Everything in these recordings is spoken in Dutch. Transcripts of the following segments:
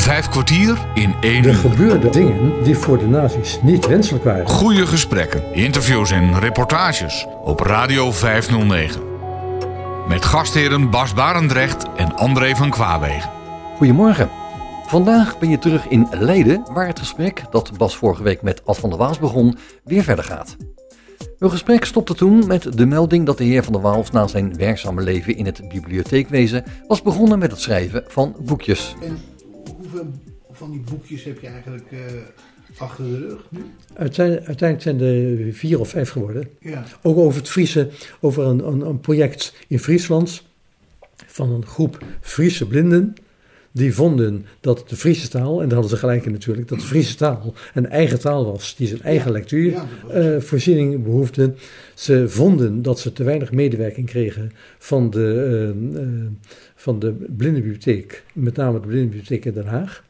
Vijf kwartier in één Er uur. gebeurden dingen die voor de nazi's niet wenselijk waren. Goede gesprekken, interviews en reportages op Radio 509. Met gastheren Bas Barendrecht en André van Kwaabegen. Goedemorgen. Vandaag ben je terug in Leiden, waar het gesprek dat Bas vorige week met Ad van der Waals begon, weer verder gaat. Hun gesprek stopte toen met de melding dat de heer van der Waals na zijn werkzame leven in het bibliotheekwezen was begonnen met het schrijven van boekjes. En hoeveel van die boekjes heb je eigenlijk eh, achter de rug nu? Uiteindelijk, uiteindelijk zijn er vier of vijf geworden. Ja. Ook over het Friese, over een, een, een project in Friesland van een groep Friese blinden. Die vonden dat de Friese taal, en daar hadden ze gelijk in natuurlijk, dat de Friese taal een eigen taal was, die zijn eigen Ja, lectuur ja, eh, voorziening behoefde. Ze vonden dat ze te weinig medewerking kregen van de, eh, van de blindenbibliotheek, met name de blindenbibliotheek in Den Haag.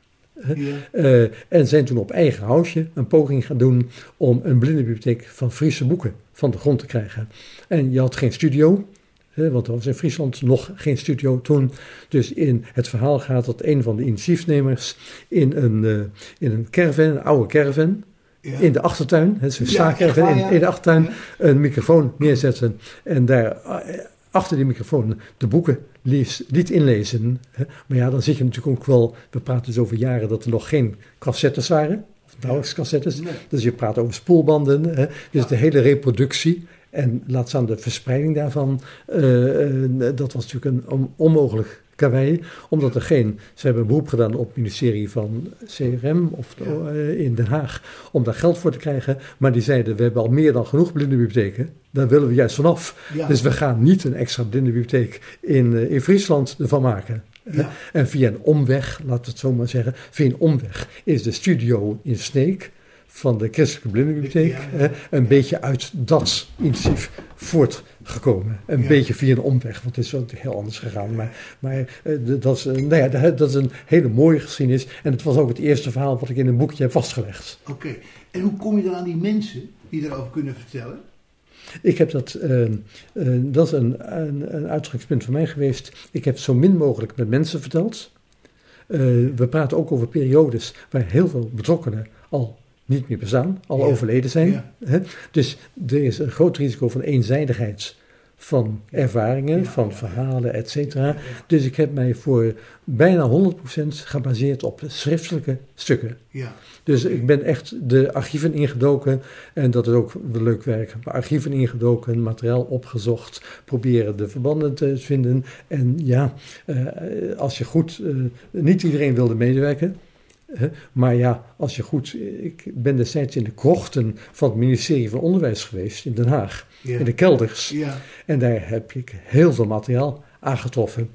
Ja. Eh, en zijn toen op eigen houtje een poging gaan doen om een blindenbibliotheek van Friese boeken van de grond te krijgen. En je had geen studio, hè, want er was in Friesland nog geen studio toen. Dus in het verhaal gaat dat een van de initiatiefnemers in een, eh, in een caravan, een oude caravan, Ja. in de achtertuin, het is een Ja, in, in de achtertuin, een microfoon neerzetten en daar eh, achter die microfoon de boeken liet, liet inlezen. hè. Maar ja, dan zit je natuurlijk ook wel, we praten dus over jaren dat er nog geen cassettes waren, of nauwelijks cassettes. Nee. Dus je praat over spoelbanden, hè. dus Ja. de hele reproductie en laat staan de verspreiding daarvan, eh, eh, dat was natuurlijk een on- onmogelijk karwei, omdat er geen, ze hebben een beroep gedaan op het ministerie van CRM of de- eh, in Den Haag om daar geld voor te krijgen, maar die zeiden we hebben al meer dan genoeg blindenbibliotheken, daar willen we juist vanaf. Ja. Dus we gaan niet een extra blindenbibliotheek in, eh, in Friesland ervan maken. Ja. En via een omweg, laat het zo maar zeggen, via een omweg is de studio in Sneek van de Christelijke Blindenbibliotheek Ja, ja. hè, een beetje uit dat initiatief voortgekomen. Een Ja. beetje via een omweg, want het is wel heel anders gegaan. Maar, maar eh, dat, is, nou ja, dat- is een hele mooie geschiedenis. En het was ook het eerste verhaal wat ik in een boekje heb vastgelegd. Oké. En hoe kom je dan aan die mensen die erover kunnen vertellen? Ik heb dat, eh, eh, dat is een, een, een uitgangspunt van mij geweest. Ik heb zo min mogelijk met mensen verteld. We praten ook over periodes waar heel veel betrokkenen al niet meer bestaan, al Ja. overleden zijn. Ja. Hè? Dus er is een groot risico van eenzijdigheid van ervaringen, Ja, van verhalen, et cetera. Dus ik heb mij voor bijna 100% gebaseerd op schriftelijke stukken. Ja. Dus ik ben echt de archieven ingedoken. En dat is ook wel leuk werk. Maar archieven ingedoken, materiaal opgezocht. Proberen de verbanden te vinden. En ja, eh, als je goed. eh, niet iedereen wilde medewerken. Maar ja, als je goed. Ik ben destijds in de krochten van het ministerie van Onderwijs geweest in Den Haag. Ja. In de kelders. Ja. En daar heb ik heel veel materiaal aangetroffen.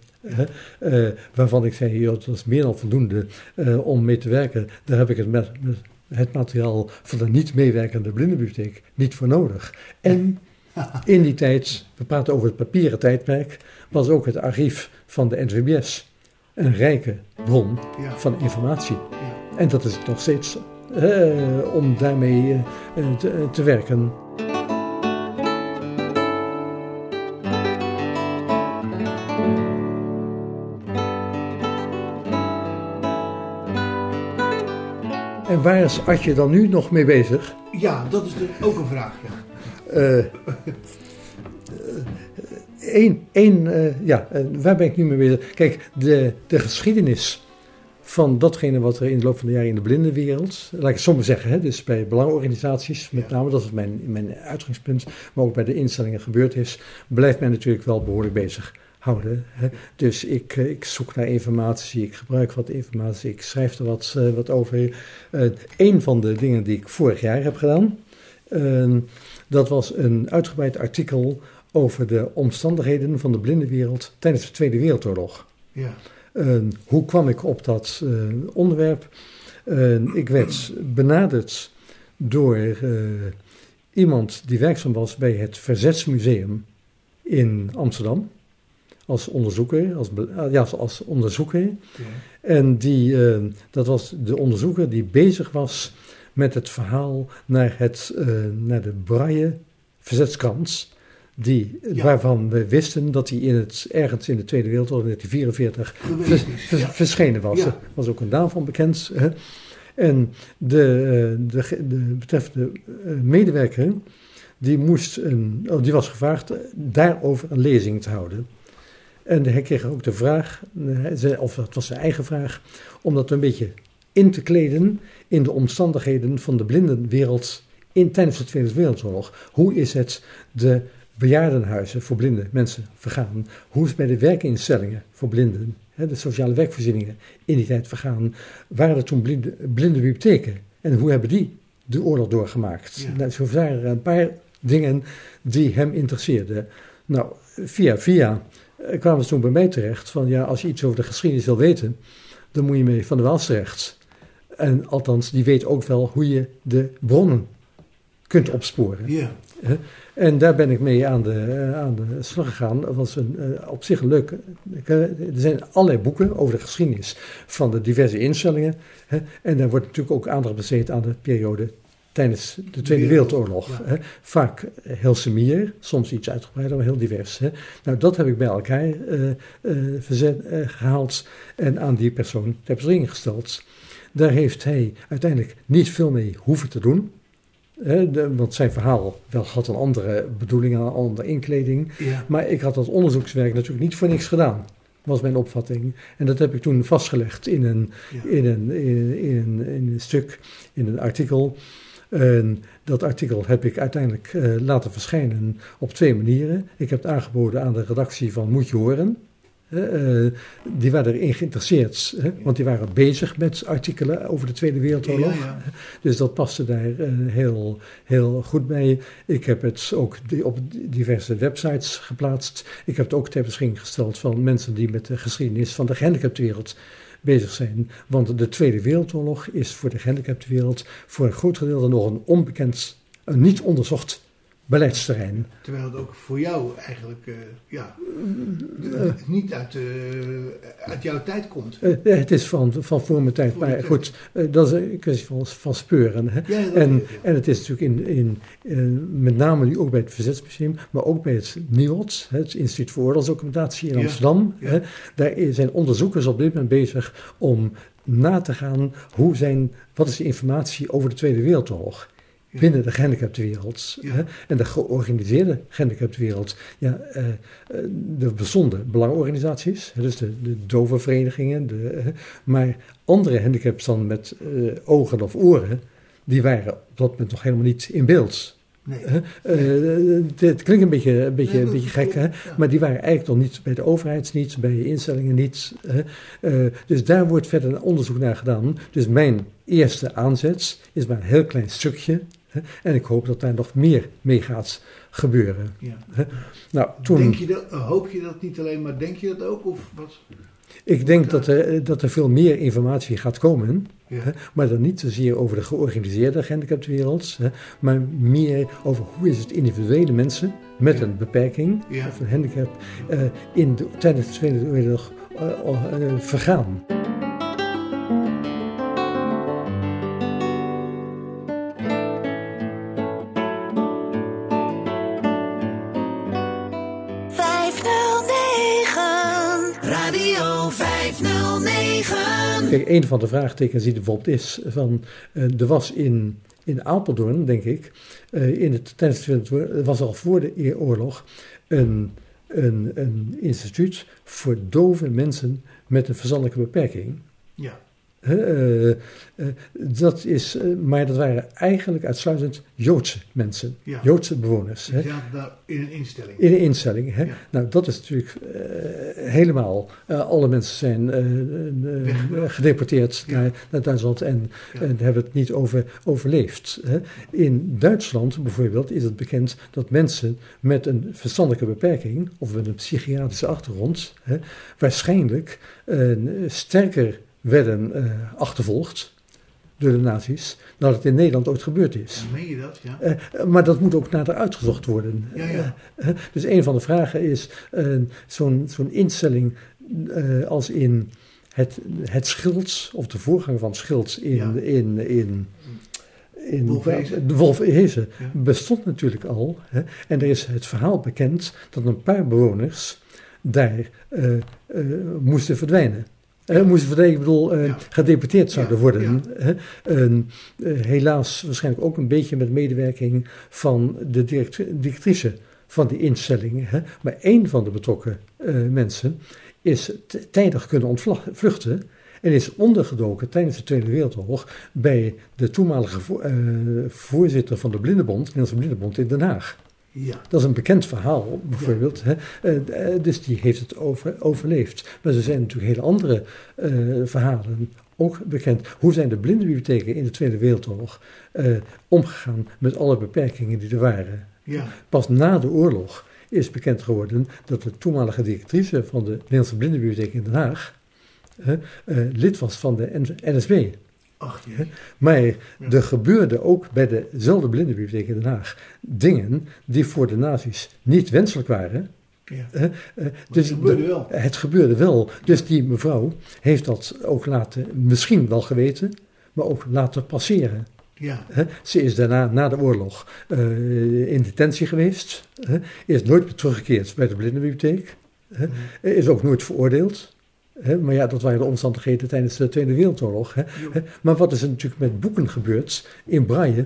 eh, waarvan ik zei, joh, dat is meer dan voldoende eh, om mee te werken. Daar heb ik het, met, met het materiaal van de niet meewerkende blindenbibliotheek niet voor nodig. En in die tijd, we praten over het papieren tijdperk, was ook het archief van de NVBS een rijke bron Ja. van informatie. Ja. En dat is het nog steeds eh, om daarmee eh, te, te werken. En waar is Adje dan nu nog mee bezig? Ja, dat is de, ook een vraag. Ja. Eh één, één, eh, ja, eh, waar ben ik nu mee bezig? Kijk, de, de geschiedenis van datgene wat er in de loop van de jaren in de blindenwereld, laat ik het zo maar zeggen, hè, dus bij belangenorganisaties, met name, dat is mijn, mijn uitgangspunt, maar ook bij de instellingen gebeurd is, blijft mij natuurlijk wel behoorlijk bezig houden. Hè. Dus ik, eh, ik zoek naar informatie, ik gebruik wat informatie, ik schrijf er wat, wat over. Eh een van de dingen die ik vorig jaar heb gedaan, eh, dat was een uitgebreid artikel over de omstandigheden van de blindenwereld tijdens de Tweede Wereldoorlog. Ja. Eh, hoe kwam ik op dat eh, onderwerp? Eh, ik werd benaderd door eh, iemand die werkzaam was bij het Verzetsmuseum in Amsterdam. Als onderzoeker, als, ah, ja, als onderzoeker. Ja. En die, eh, dat was de onderzoeker die bezig was met het verhaal naar, het, eh, naar de braille verzetskrans die, Ja. waarvan we wisten dat hij in het, ergens in de Tweede Wereldoorlog in 1944 Geweest vers- is, vers- ja. verschenen was. Er was ook een naam van bekend. Hè. En de, eh, de, de betreffende eh, medewerker, die, moest een, oh, die was gevraagd eh, daarover een lezing te houden. En hij kreeg ook de vraag, of het was zijn eigen vraag, om dat een beetje in te kleden in de omstandigheden van de blindenwereld in, tijdens de Tweede Wereldoorlog. Hoe is het de bejaardenhuizen voor blinde mensen vergaan? Hoe is het bij de werkinstellingen voor blinden, hè, de sociale werkvoorzieningen in die tijd vergaan? Waren er toen blinde, blinde bibliotheken? En hoe hebben die de oorlog doorgemaakt? Ja. Nou, zo waren er een paar dingen die hem interesseerden. Nou, via via eh, kwamen ze toen bij mij terecht van ja, als je iets over de geschiedenis wil weten, dan moet je mee van de Waals terecht. En althans, die weet ook wel hoe je de bronnen kunt opsporen. Ja, En daar ben ik mee aan de, eh, aan de slag gegaan. Dat was een, eh, op zich een leuk. eh, Er zijn allerlei boeken over de geschiedenis van de diverse instellingen. En daar wordt natuurlijk ook aandacht besteed aan de periode tijdens de Tweede Wereld- Wereldoorlog. ja. Hè. Vaak heel semier, soms iets uitgebreider, maar heel divers. Hè. Nou, dat heb ik bij elkaar eh, eh, verzet, eh, gehaald en aan die persoon ter beschikking gesteld. Daar heeft hij uiteindelijk niet veel mee hoeven te doen. De- want zijn verhaal wel had een andere bedoeling, een andere inkleding. ja. Maar ik had dat onderzoekswerk natuurlijk niet voor niks gedaan, was mijn opvatting. En dat heb ik toen vastgelegd in een, ja. in een, in, in een, in een stuk, in een artikel. En dat artikel heb ik uiteindelijk eh, laten verschijnen op twee manieren. Ik heb het aangeboden aan de redactie van Moet je horen. Eh, die waren erin geïnteresseerd, hè, want die waren bezig met artikelen over de Tweede Wereldoorlog. Ja, ja. Dus dat paste daar eh, heel, heel goed bij. Ik heb het ook op diverse websites geplaatst. Ik heb het ook ter beschikking gesteld van mensen die met de geschiedenis van de gehandicaptenwereld bezig zijn. Want de Tweede Wereldoorlog is voor de gehandicaptenwereld voor een groot gedeelte nog een onbekend, een niet onderzocht beleidsterrein. Terwijl het ook voor jou eigenlijk eh, ja, Eh, niet uit, eh, uit jouw tijd komt. eh, het is van, van voor mijn tijd, Voor maar tijd. goed, eh, dat is een kwestie van, van speuren. Hè. Ja, En, ja. en het is natuurlijk in, in, eh, met name nu ook bij het Verzetsmuseum, maar ook bij het NIOD, hè, het Instituut voor Oorlogsdocumentatie in Amsterdam. ja. Hè, daar zijn onderzoekers op dit moment bezig om na te gaan hoe zijn, wat is de informatie over de Tweede Wereldoorlog. Binnen de gehandicaptenwereld. Ja. hè, En de georganiseerde gehandicaptenwereld. Ja, eh, eh, de bestonden belangenorganisaties, hè, dus de, de dovenverenigingen, de, eh, maar andere handicaps dan met eh, ogen of oren, die waren op dat moment nog helemaal niet in beeld. Nee. Eh, het klinkt een beetje, een beetje, Nee, een beetje gek, hè? ja. maar die waren eigenlijk nog niet bij de overheid niet, bij instellingen niet. Eh, dus daar wordt verder een onderzoek naar gedaan. Dus mijn eerste aanzet is maar een heel klein stukje. En ik hoop dat daar nog meer mee gaat gebeuren. Ja. Nou, toen, Denk je dat, hoop je dat niet alleen, maar denk je dat ook? Of wat? ik denk dat er, dat er veel meer informatie gaat komen. Ja. Hè, Maar dan niet zozeer over de georganiseerde gehandicaptenwereld, hè, maar meer over hoe is het individuele mensen met Ja. een beperking Ja. of een handicap eh, in de, tijdens de Tweede Wereldoorlog eh, eh, vergaan. Een van de vraagtekens die er bijvoorbeeld is, van, eh, er was in, in Apeldoorn, denk ik, eh, in het, tijdens de was al voor de oorlog een, een, een instituut voor dove mensen met een verstandelijke beperking. Ja. Eh, eh, dat is, eh, maar dat waren eigenlijk uitsluitend Joodse mensen, Ja. Joodse bewoners. Hè, daar in een instelling. in een instelling. Hè. Ja. Nou, dat is natuurlijk helemaal. alle mensen zijn gedeporteerd Ja. naar, naar Duitsland en, Ja. en hebben het niet over, overleefd. Hè. In Duitsland bijvoorbeeld is het bekend dat mensen met een verstandelijke beperking of met een psychiatrische achtergrond hè, waarschijnlijk sterker werden eh, achtervolgd door de nazi's dan het in Nederland ooit gebeurd is. Ja, meen je dat? Ja. Eh, maar dat moet ook nader uitgezocht worden. Ja, ja. Eh, dus een van de vragen is zo'n zo'n instelling als in het, het schild of de voorgang van het schild in, Ja. in, in, in de Ja. bestond natuurlijk al. Hè, en er is het verhaal bekend dat een paar bewoners daar moesten verdwijnen. Moesten verdwijnen, ik bedoel, eh, Ja. gedeporteerd zouden Ja, worden. Eh, helaas waarschijnlijk ook een beetje met medewerking van de direct- directrice van die instelling. Hè. Maar één van de betrokken eh, mensen is tijdig kunnen ontvluchten en is ondergedoken tijdens de Tweede Wereldoorlog bij de toenmalige vo- voorzitter van de Blindenbond, de Nederlandse Blindenbond in Den Haag. Ja. Dat is een bekend verhaal, bijvoorbeeld. Hè? Eh, eh, dus die heeft het over, overleefd. Maar er zijn natuurlijk hele andere eh, verhalen ook bekend. Hoe zijn de blindenbibliotheken in de Tweede Wereldoorlog omgegaan met alle beperkingen die er waren? Ja. Pas na de oorlog is bekend geworden dat de toenmalige directrice van de Nederlandse Blindenbibliotheek in Den Haag lid was van de NSB. Ach, ja. Maar er gebeurde ook bij dezelfde blindenbibliotheek in Den Haag dingen die voor de nazi's niet wenselijk waren. ja. Eh, dus het gebeurde de- wel. Het gebeurde wel. Dus die mevrouw heeft dat ook laten, misschien wel geweten, maar ook laten passeren. Ja. Ze is daarna, na de oorlog, eh, in detentie geweest. Is nooit meer teruggekeerd bij de blindenbibliotheek. hè. Is ook nooit veroordeeld. Hè. Maar ja, dat waren de omstandigheden tijdens de Tweede Wereldoorlog. Maar wat is er natuurlijk met boeken gebeurd in braille,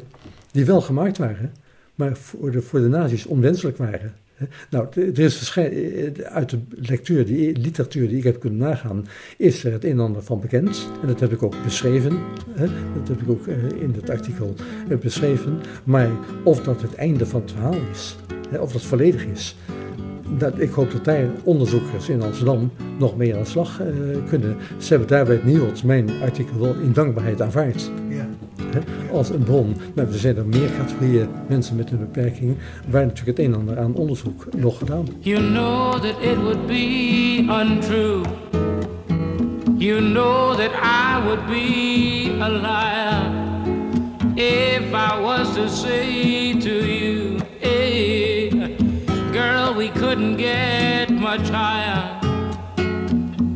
die wel gemaakt waren, maar voor de, voor de nazi's onwenselijk waren. Nou, er is eh, uit de lectuur, die literatuur die ik heb kunnen nagaan, is er het een en ander van bekend. En dat heb ik ook beschreven. Hè. Dat heb ik ook eh, in het artikel eh, beschreven. Maar of dat het einde van het verhaal is, hè, of dat volledig is, dat, ik hoop dat daar onderzoekers in Amsterdam nog mee aan de slag eh, kunnen. Ze hebben daarbij het Niels mijn artikel wel in dankbaarheid aanvaard Ja. als een bron. Maar er zijn er meer categorieën mensen met een beperking waar natuurlijk het een en ander aan onderzoek nog gedaan. You know that it would be untrue. You know that I would be a liar if I was to say to you, hey, we couldn't get much higher.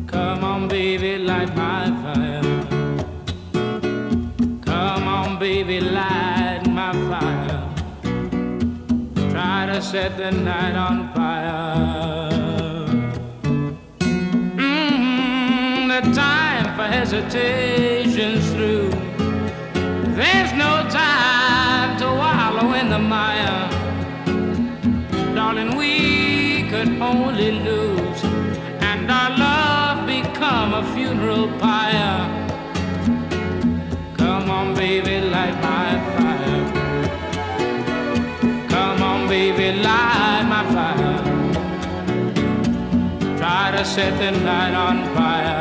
Come on, baby, light my fire. Come on, baby, light my fire try to set the night on fire. Mm, the time for hesitation's through. There's no time to wallow in the mire. Darling, we could only lose, and our love become a funeral pyre. Come on, baby, light my fire. Come on, baby, light my fire. Try to set the night on fire.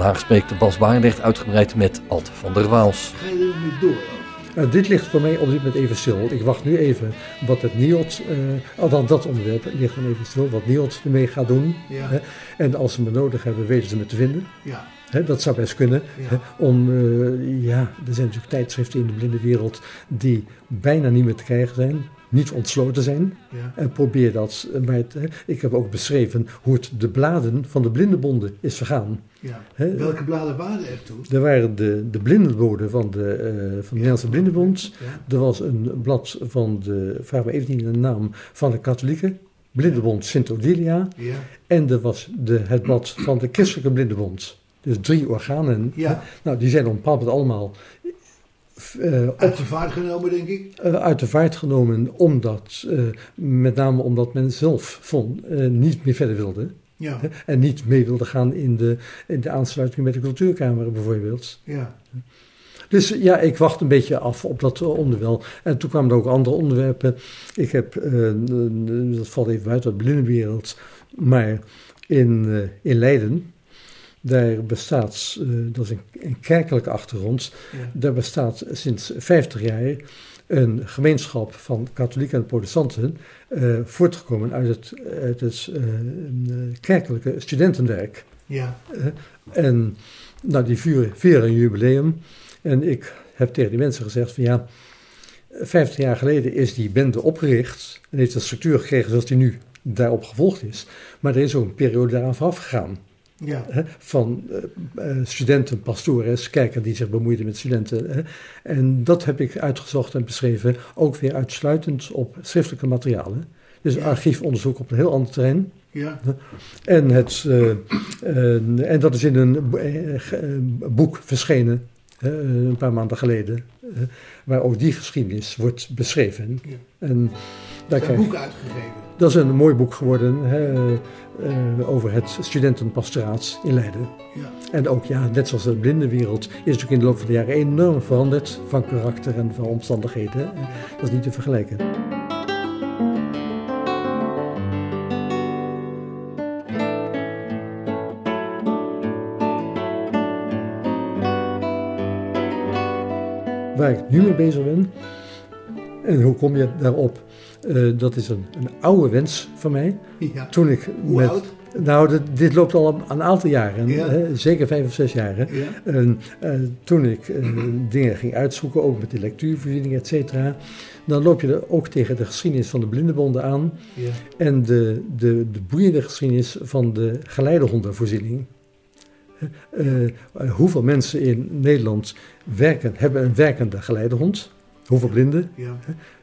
Vandaag spreekt Bas Barendrecht uitgebreid met Alt van der Waals. Ga je er mee door? Nou, dit ligt voor mij op dit moment even stil. Ik wacht nu even wat het NIOT, eh althans dat onderwerp ligt dan even stil, wat NIOT ermee gaat doen. Ja. Hè. En als ze me nodig hebben, weten ze me te vinden. Ja. Hè, dat zou best kunnen. Ja. Hè, om, eh, ja, er zijn natuurlijk tijdschriften in de blinde wereld die bijna niet meer te krijgen zijn, niet ontsloten zijn. Ja. En probeer dat. Maar ik heb ook beschreven hoe het de bladen van de blindenbonden is vergaan. ja. Welke bladen waren er toen? Er waren de, de blindenboden van de, eh, van de Nederlandse Blindenbond. Ja. Er was een blad van de, vraag me even niet de naam, van de katholieke Blindenbond Sint Odilia. Ja. En er was de, het blad van de christelijke Blindenbond. Dus drie organen. Ja. Nou, die zijn op een bepaald moment allemaal eh, op, Uit de vaart genomen, denk ik. eh, uit de vaart genomen, omdat, eh, met name omdat men zelf vond, niet meer verder wilde. Ja, en niet mee wilde gaan in de, in de aansluiting met de cultuurkamer bijvoorbeeld. ja. Dus ja, ik wacht een beetje af op dat onderwerp. En toen kwamen er ook andere onderwerpen. Ik heb, dat valt even buiten de blindenwereld, maar in, in Leiden, daar bestaat, eh, dat is een, een kerkelijke achtergrond, ja. daar bestaat sinds 50 jaar een gemeenschap van katholieken en protestanten, eh, voortgekomen uit het, uit het eh, kerkelijke studentenwerk. ja. En nou, die vieren, vieren een jubileum. En ik heb tegen die mensen gezegd van ja, 50 jaar geleden is die bende opgericht en heeft een structuur gekregen zoals die nu daarop gevolgd is. Maar er is ook een periode daaraan vooraf gegaan. Ja. Hè, van eh, eh, studenten, pastores, kijkers die zich bemoeiden met studenten. Hè. En dat heb ik uitgezocht en beschreven, ook weer uitsluitend op schriftelijke materialen. Dus Ja. archiefonderzoek op een heel ander terrein. ja. En, het, eh, en dat is in een boek verschenen, een paar maanden geleden, waar ook die geschiedenis wordt beschreven. Ja. En daar boek uitgegeven. dat is een mooi boek geworden hè, eh, over het studentenpastoraat in Leiden. Ja. En ook, ja, net zoals de blindenwereld, is natuurlijk in de loop van de jaren enorm veranderd van karakter en van omstandigheden. Dat is niet te vergelijken. Waar ik nu mee bezig ben, en hoe kom je daarop? Eh, dat is een, een oude wens van mij. ja. Toen ik Hoe met, oud? nou, dit, dit loopt al een, aantal jaren, Ja. hè, zeker vijf of zes jaren. Ja. En, eh, toen ik eh, dingen ging uitzoeken, ook met de lectuurvoorziening, et cetera, dan loop je er ook tegen de geschiedenis van de blindenbonden aan Ja. en de, de, de boeiende geschiedenis van de geleidehondenvoorziening. Eh, eh, hoeveel mensen in Nederland werken, hebben een werkende geleidehond? Hoeveel blinden?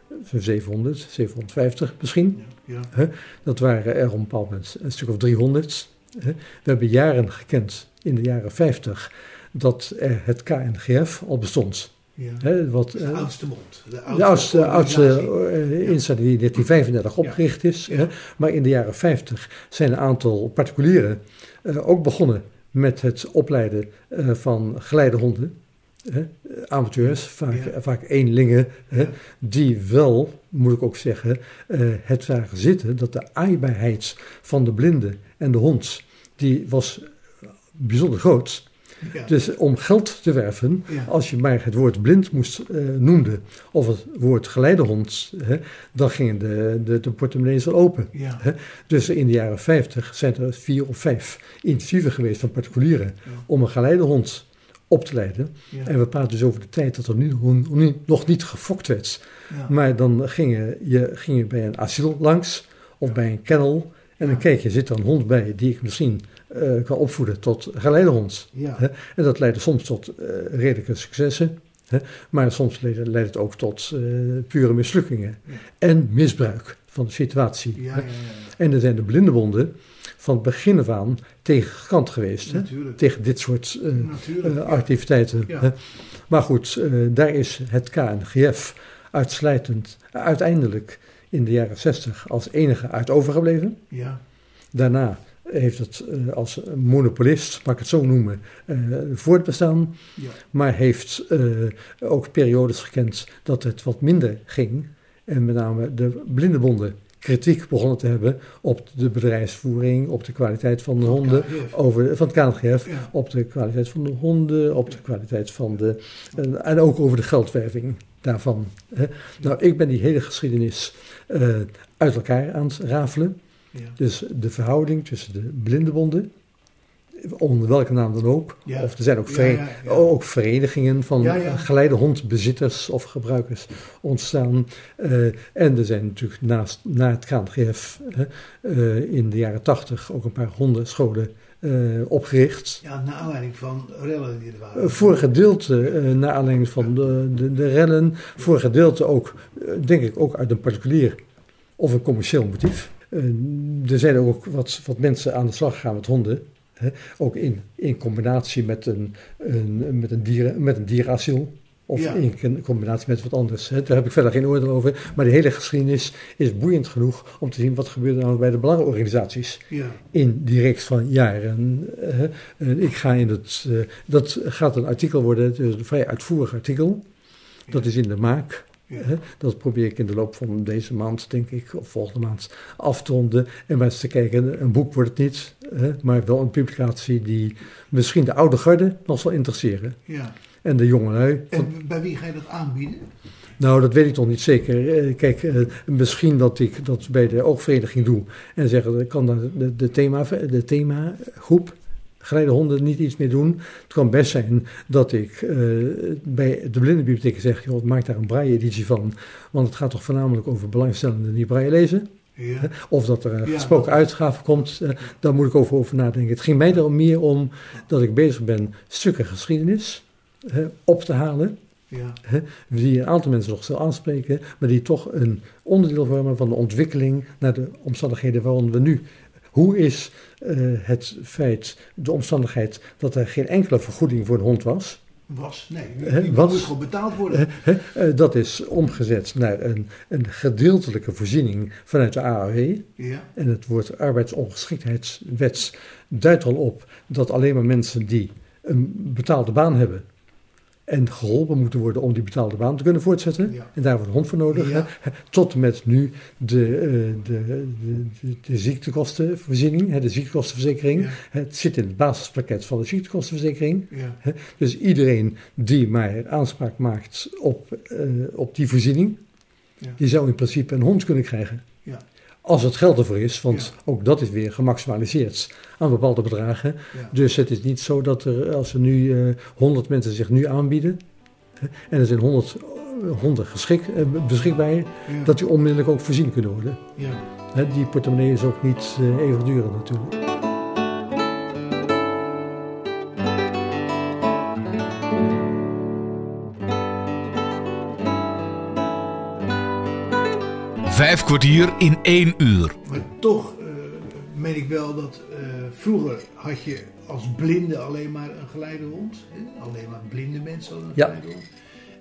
Ja. Zo'n 700, 750 misschien. Ja. Ja. Dat waren er op een bepaald moment een stuk of 300. hè. We hebben jaren gekend, in de jaren 50, dat er het KNGF al bestond. Ja. Wat, De eh, oudste mond. De de oudste, oudste eh, instelling die in 1935 opgericht is. Maar in de jaren 50 zijn een aantal particulieren eh, ook begonnen met het opleiden eh, van geleidehonden. Hè. Amateurs, vaak, Ja. vaak eenlingen, hè, Ja. die wel, moet ik ook zeggen, eh, het zagen zitten dat de aaibaarheid van de blinde en de hond, die was bijzonder groot. Ja. Dus om geld te werven, Ja. als je maar het woord blind moest eh noemde, of het woord geleidehond, hè, dan gingen de, de, de portemonnees al open. Ja. Hè. Dus in de jaren 50 zijn er vier of vijf initiatieven geweest van particulieren om een geleidehond op te leiden. Ja. En we praten dus over de tijd dat er nu, nog niet gefokt werd. Ja. Maar dan ging je, je, ging je bij een asiel langs of bij een kennel. En dan keek je, zit er een hond bij die ik misschien eh, kan opvoeden tot geleidehond. Hè? En dat leidde soms tot eh, redelijke successen. Hè? Maar soms leidde, het ook tot eh, pure mislukkingen. En misbruik van de situatie. Ja, hè? ja, ja. En er zijn de blindenbonden van het begin af aan tegen gekant geweest. Hè? Tegen dit soort eh, eh, activiteiten. Ja. hè. Maar goed, eh, daar is het KNGF uitsluitend, uiteindelijk in de jaren 60 als enige uit overgebleven. Ja. Daarna heeft het als monopolist, mag ik het zo noemen, voortbestaan. Ja. Maar heeft ook periodes gekend dat het wat minder ging. En met name de blindenbonden kritiek begonnen te hebben op de bedrijfsvoering, op de kwaliteit van de honden, over, van het KNGF, op de kwaliteit van de honden, op de kwaliteit van de. En, en ook over de geldwerving daarvan. Hè. Nou, ik ben die hele geschiedenis eh, uit elkaar aan het rafelen. Dus de verhouding tussen de blindenbonden, onder welke naam dan ook. Ja. Of er zijn ook, ja, ja. ook verenigingen van geleidehondbezitters of gebruikers ontstaan. Eh, en er zijn natuurlijk naast, na het KNGF eh, in de jaren tachtig ook een paar hondenscholen eh, opgericht. Ja, naar aanleiding van rellen die er waren. Voor een gedeelte naar aanleiding van de, de, de rellen, voor een gedeelte ook, denk ik, ook uit een particulier of een commercieel motief. Er zijn ook wat, wat mensen aan de slag gegaan met honden, ook in, in combinatie met een, een, met, een dieren, met een dierenasiel. Of Ja. in in combinatie met wat anders. Hè. Daar heb ik verder geen oordeel over. Maar de hele geschiedenis is boeiend genoeg om te zien wat gebeurde nou bij de belangenorganisaties Ja, in die reeks van jaren. Ik ga in het, eh, dat gaat een artikel worden, het is een vrij uitvoerig artikel. Dat is in de maak. Ja. Dat probeer ik in de loop van deze maand, denk ik, of volgende maand af te ronden. En maar eens te kijken, een boek wordt het niet, hè, maar wel een publicatie die misschien de oude garde nog zal interesseren. ja. En de jongelui. En bij wie ga je dat aanbieden? nou, dat weet ik nog niet zeker. Eh, Kijk, eh, misschien dat ik dat bij de oogvereniging doe. En zeggen, ik kan de, de, thema, de themagroep geleidehonden niet iets meer doen. Het kan best zijn dat ik eh, bij de blindenbibliotheek zeg... Joh, maak daar een braille-editie van. Want het gaat toch voornamelijk over belangstellenden die braille lezen. Ja, Of dat er een Ja. gesproken uitgave komt, eh, daar moet ik over, over nadenken. Het ging mij er meer om dat ik bezig ben stukken geschiedenis op te halen ja, die een aantal mensen nog zal aanspreken, maar die toch een onderdeel vormen van de ontwikkeling naar de omstandigheden waaronder we nu. Hoe is eh, het feit, de omstandigheid dat er geen enkele vergoeding voor een hond was, was. Nee, die moet gewoon betaald worden. eh, dat is omgezet naar een, een gedeeltelijke voorziening vanuit de AAW. Ja, En het woord arbeidsongeschiktheidswets duidt al op dat alleen maar mensen die een betaalde baan hebben en geholpen moeten worden om die betaalde baan te kunnen voortzetten. Ja. En daar wordt een hond voor nodig. Ja. hè. Tot en met nu de, eh, de, de, de, de ziektekostenvoorziening, hè, de ziektekostenverzekering. Ja. Het zit in het basispakket van de ziektekostenverzekering. Dus iedereen die maar aanspraak maakt op, eh, op die voorziening, die zou in principe een hond kunnen krijgen. ja, Als het geld ervoor is, want ook dat is weer gemaximaliseerd aan bepaalde bedragen. ja. Dus het is niet zo dat er, als er nu eh 100 mensen zich nu aanbieden, hè, en er zijn 100 honden geschik, eh, beschikbaar, ja, dat die onmiddellijk ook voorzien kunnen worden. ja. Hè, die portemonnee is ook niet eh, even duur natuurlijk. Vijf kwartier in één uur. Maar toch eh meen ik wel dat eh, vroeger had je als blinde alleen maar een geleidehond. Hè? Alleen maar blinde mensen hadden een Ja. geleidehond.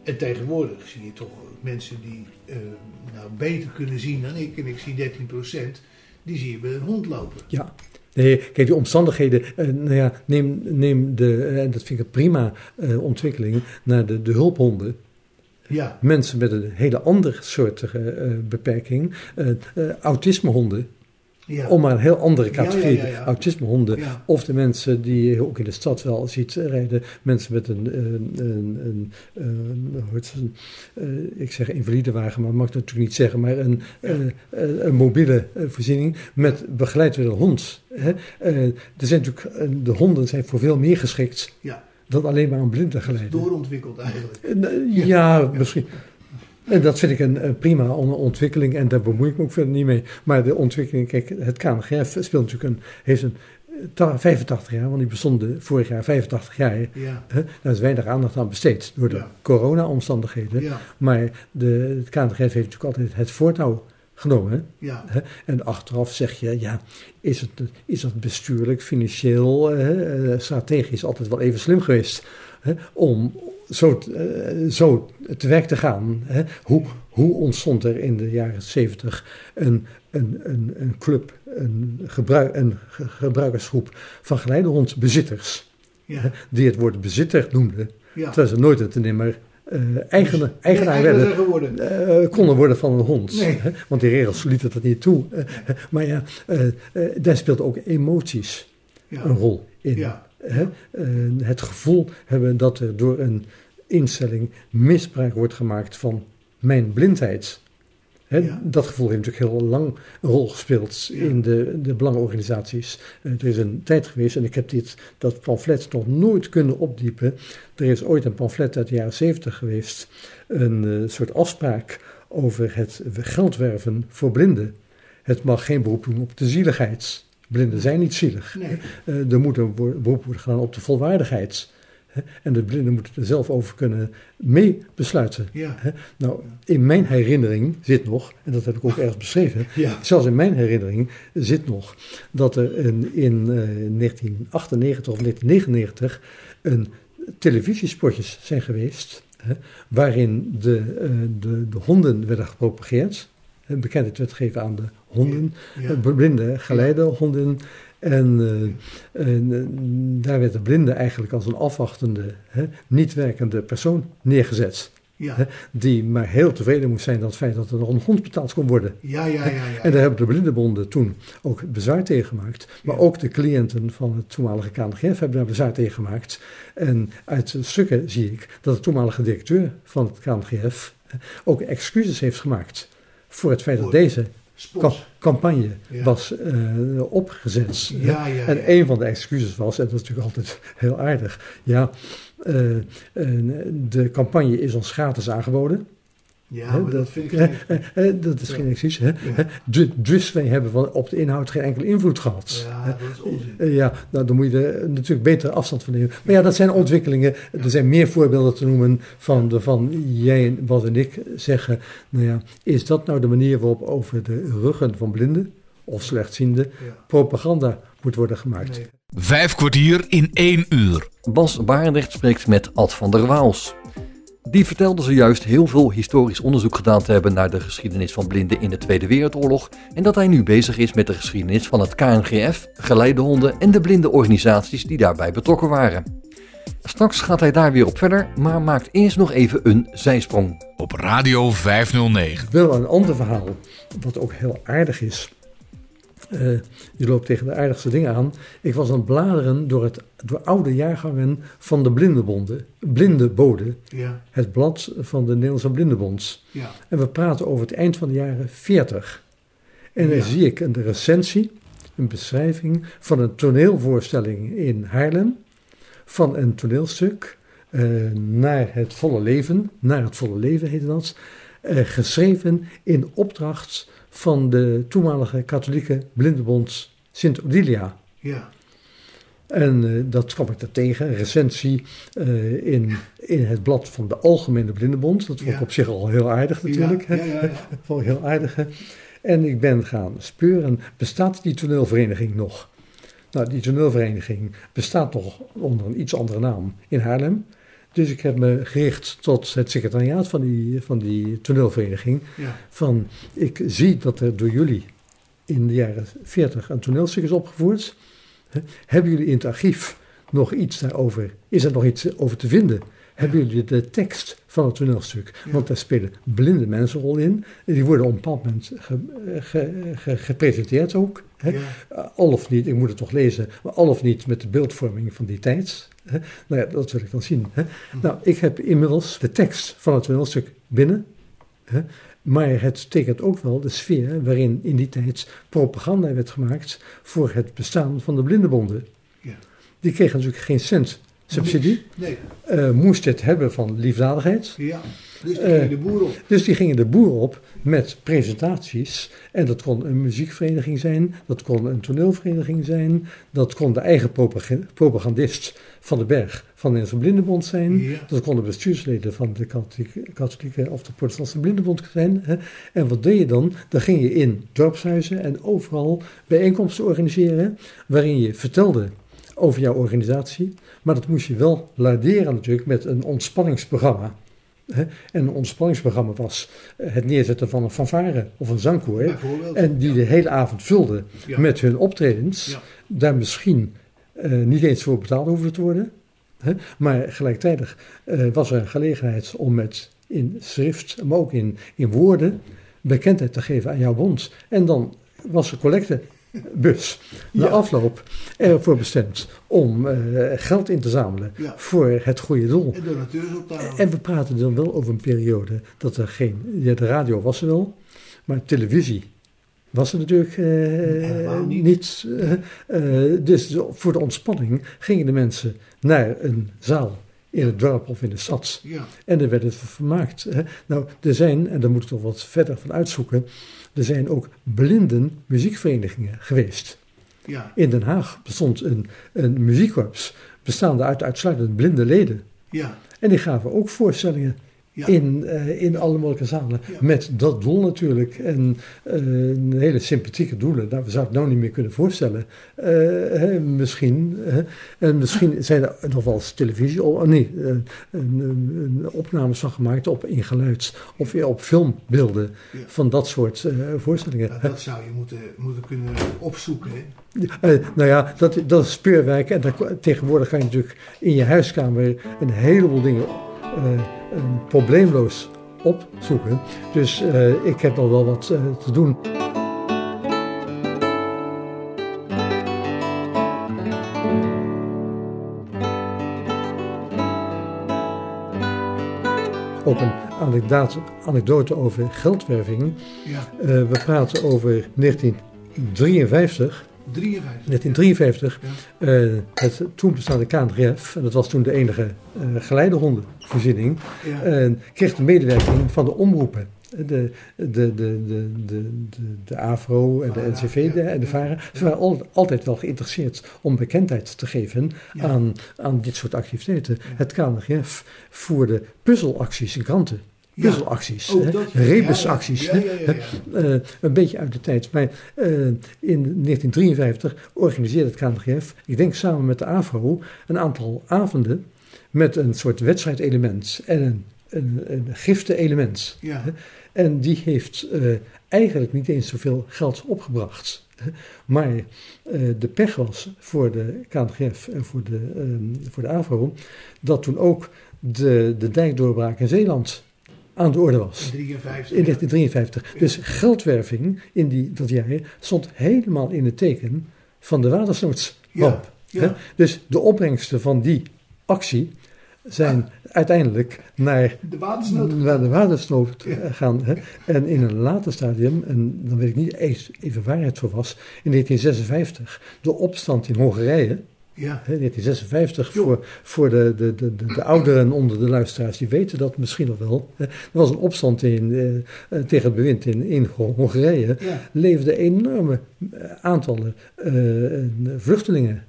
En tegenwoordig zie je toch mensen die eh, nou, beter kunnen zien dan ik. En ik zie 13%. Die zie je bij een hond lopen. Ja. Nee, kijk, die omstandigheden, eh, nou ja, neem, neem de, eh, en dat vind ik een prima eh, ontwikkeling, naar de, de hulphonden. Ja, Mensen met een hele andere soort beperking, eh, eh, autismehonden, ja. om maar een heel andere categorie, ja, ja, ja. autismehonden. Of de mensen die je ook in de stad wel ziet rijden, mensen met een, een, een, een, een- een, eh, ik zeg invalidewagen, maar dat mag ik natuurlijk niet zeggen, maar een, eh, een, een mobiele eh, voorziening met begeleid door een hond. Hè. Eh, er zijn natuurlijk, eh, de honden zijn voor veel meer geschikt ja. dan alleen maar een blinde Dat is geleide. doorontwikkeld eigenlijk. Eh, Ja, misschien. En dat vind ik een, een prima on- ontwikkeling en daar bemoei ik me ook verder niet mee. Maar de ontwikkeling, kijk, het KNGF speelt natuurlijk een, heeft een eh, ta- 85 jaar, want die bestonden vorig jaar 85 jaar. Ja, Hè? Daar is weinig aandacht aan besteed door de Ja. corona-omstandigheden. ja, Maar de, het KNGF heeft natuurlijk altijd het voortouw genomen. hè? ja. Hè? En achteraf zeg je, ja, is, het, is dat bestuurlijk, financieel, eh, eh, strategisch altijd wel even slim geweest hè? om zo, eh, zo te werk te gaan. Hè? Hoe, hoe ontstond er in de jaren 70 een, een, een, een club, een, gebruik, een ge- gebruikersgroep van geleidehondbezitters, ja. die het woord bezitter noemden, ja. terwijl ze nooit een nimmer eigen, eigenaar Nee, werden eh, konden worden van een hond. Nee. Hè? Want die regels lieten dat niet toe. Maar ja, daar speelt ook emoties Ja, een rol in. ja. Hè? Eh, het gevoel hebben dat er door een instelling misbruik wordt gemaakt van mijn blindheid. Hè? Ja. Dat gevoel heeft natuurlijk heel lang een rol gespeeld Ja. in de, de belangenorganisaties. Eh, er is een tijd geweest, en ik heb dit, dat pamflet nog nooit kunnen opdiepen. Er is ooit een pamflet uit de jaren zeventig geweest. Een eh, soort afspraak over het geldwerven voor blinden. Het mag geen beroep doen op de zieligheid. Blinden zijn niet zielig. Nee. Eh, er moet een beroep worden gedaan op de volwaardigheid. Hè? En de blinden moeten er zelf over kunnen mee besluiten. Ja, Hè? Nou, in mijn herinnering zit nog, en dat heb ik ook ergens beschreven, ja, zelfs in mijn herinnering zit nog dat er in eh, 1998 of 1999 een televisiespotjes zijn geweest. hè, waarin de, eh, de, de honden werden gepropageerd. Bekendheid werd gegeven aan de honden, Ja. eh, blinde geleidehonden. En, eh, en, eh, daar werd de blinde eigenlijk als een afwachtende, hè, niet werkende persoon neergezet. Ja. Hè, die maar heel tevreden moest zijn aan het feit dat er nog een hond betaald kon worden. Ja, ja, ja. ja. En daar hebben de blindenbonden toen ook bezwaar tegen gemaakt. Maar ook de cliënten van het toenmalige KNGF hebben daar bezwaar tegen gemaakt. En uit stukken zie ik dat de toenmalige directeur van het KNGF ook excuses heeft gemaakt voor het feit dat deze campagne Ja. was eh, opgezet. Ja, ja, En een van de excuses was, en dat is natuurlijk altijd heel aardig, ja, eh, de campagne is ons gratis aangeboden. Ja, Hè, maar dat vind ik hè, geen- dat is Ja. geen excuus. Hè? Hè, du- Dus wij hebben van- op de inhoud geen enkele invloed gehad. Ja, dat is onzin. Eh, Ja, nou, dan moet je er natuurlijk beter afstand van nemen. Maar ja, dat zijn ontwikkelingen. Er zijn meer voorbeelden te noemen van, de, van jij en wat en ik zeggen. Nou ja, is dat nou de manier waarop over de ruggen van blinden of slechtzienden Ja. propaganda moet worden gemaakt? Nee. Vijf kwartier in één uur. Bas Barendrecht spreekt met Ad van der Waals. Die vertelde zojuist heel veel historisch onderzoek gedaan te hebben naar de geschiedenis van blinden in de Tweede Wereldoorlog en dat hij nu bezig is met de geschiedenis van het KNGF, geleidehonden en de blinde organisaties die daarbij betrokken waren. Straks gaat hij daar weer op verder, maar maakt eerst nog even een zijsprong. Op Radio 509. Wel een ander verhaal, wat ook heel aardig is. Eh, je loopt tegen de aardigste dingen aan. Ik was aan het bladeren door, het, door oude jaargangen van de Blindenbonden, Blindeboden, Ja, het blad van de Nederlandse Blindenbond. ja. En we praten over het eind van de jaren 40. En dan Ja. zie ik een recensie, een beschrijving van een toneelvoorstelling in Haarlem. Van een toneelstuk eh, naar het volle leven, naar het volle leven heette dat. eh, geschreven in opdracht van de toenmalige katholieke blindenbond Sint Odilia. ja. En eh, dat kwam ik er tegen, een recensie eh, in, in het blad van de Algemene Blindenbond. Dat vond ik Ja. op zich al heel aardig natuurlijk. Ja, ja, ja, ja. Dat vond ik heel aardig. hè. En ik ben gaan speuren, bestaat die toneelvereniging nog? Nou, die toneelvereniging bestaat nog onder een iets andere naam in Haarlem. Dus ik heb me gericht tot het secretariaat van die, van die toneelvereniging. Ja. Van, ik zie dat er door jullie in de jaren 40 een toneelstuk is opgevoerd. Hebben jullie in het archief nog iets daarover? Is er nog iets over te vinden? Hebben jullie de tekst van het toneelstuk? Ja. Want daar spelen blinde mensen rol in. Die worden op een bepaald moment ge- ge- ge- gepresenteerd ook. Ja. Al of niet, ik moet het toch lezen, maar al of niet met de beeldvorming van die tijd. Hè? Nou ja, dat wil ik dan zien. Hè? Nou, ik heb inmiddels de tekst van het toneelstuk binnen. Hè? Maar het tekent ook wel de sfeer waarin in die tijd propaganda werd gemaakt voor het bestaan van de blindenbonden. Ja. Die kregen natuurlijk geen cent subsidie, Nee, eh, moest het hebben van liefdadigheid. ja. Dus die Eh, gingen de boer op. Dus die gingen de boer op met presentaties. En dat kon een muziekvereniging zijn, dat kon een toneelvereniging zijn, dat kon de eigen propaga- propagandist van de berg van de Nederlandse Blindenbond zijn. Ja. Dat konden bestuursleden van de katholieke, katholieke of de protestantse blindenbond zijn. Hè. En wat deed je dan? Dan ging je in dorpshuizen en overal bijeenkomsten organiseren, waarin je vertelde over jouw organisatie. Maar dat moest je wel laderen natuurlijk met een ontspanningsprogramma. En een ontspanningsprogramma was eh, het neerzetten van een fanfare of een zangkoor. En die de hele avond vulden Ja. met hun optredens. Ja. Daar misschien eh, niet eens voor betaald hoefden te worden. Hè? Maar gelijktijdig eh, was er een gelegenheid om met in schrift, maar ook in, in woorden, bekendheid te geven aan jouw bond. En dan was er collectebus na Ja. afloop ervoor bestemd om eh, geld in te zamelen Ja. voor het goede doel. En. En we praten dan wel over een periode dat er geen. Ja, de radio was er wel, maar televisie was er natuurlijk eh, niet. niet. eh, eh, dus voor de ontspanning gingen de mensen naar een zaal in het dorp of in de stad. Ja, En er werd het vermaakt. Hè. Nou, er zijn, en daar moet ik toch wat verder van uitzoeken. Er zijn ook blinden muziekverenigingen geweest. Ja, In Den Haag bestond een, een muziekkorps bestaande uit uitsluitend blinde leden. ja, En die gaven ook voorstellingen Ja. in, eh, in alle mogelijke zalen. Ja. Met dat doel natuurlijk. En eh, een hele sympathieke doelen. Nou, we zouden het nou niet meer kunnen voorstellen. Eh, hè, misschien. hè. en misschien zijn er nog wel eens televisie... Oh, nee, opnames van gemaakt op in geluid... of weer op filmbeelden Ja. van dat soort voorstellingen. Nou, dat zou je moeten, moeten kunnen opzoeken. Hè? Nou ja, dat, dat is speurwerk. En daar, tegenwoordig kan je natuurlijk in je huiskamer een heleboel dingen probleemloos opzoeken. Dus eh, ik heb nog wel wat eh, te doen. Ook een anekdote, anekdote over geldwerving. Ja, Eh, we praten over 1953. 53. 1953, Ja. eh, het toen bestaande KNRF, en dat was toen de enige eh geleiderhondenvoorziening, Ja. en kreeg de medewerking van de omroepen. De, de, de, de, de, de, de AVRO en de VARA, NCV de- ja, en de VARA. Ze waren al- altijd wel geïnteresseerd om bekendheid te geven Ja. aan, aan dit soort activiteiten. Het KNRF voerde puzzelacties in kranten. Ja. Puzzelacties, Oh, rebusacties. Ja, ja. Eh, een beetje uit de tijd. Maar eh, in 1953 organiseerde het KNGF, ik denk samen met de AVRO, een aantal avonden met een soort wedstrijdelement en een, een, een gifte-element. En die heeft eh, eigenlijk niet eens zoveel geld opgebracht. Maar eh, de pech was voor de KNGF en voor de, ehm, voor de AVRO dat toen ook de, de dijkdoorbraak in Zeeland aan de orde was. 53. In 1953. Dus geldwerving in die, dat jaar stond helemaal in het teken van de watersnoodramp. Ja. Dus de opbrengsten van die actie zijn uiteindelijk naar, De watersnood. naar de watersnood eh, gaan. Hè? En in een later stadium, en dan weet ik niet eens even waar het voor was, in 1956, de opstand in Hongarije. Ja. Hè, 1956, Jo. voor, voor de, de, de, de, de ouderen onder de luisteraars, die weten dat misschien nog wel. Er was een opstand in, eh, eh, tegen het bewind in, in Ho- Hongarije. Ja. leefden enorme eh, aantallen vluchtelingen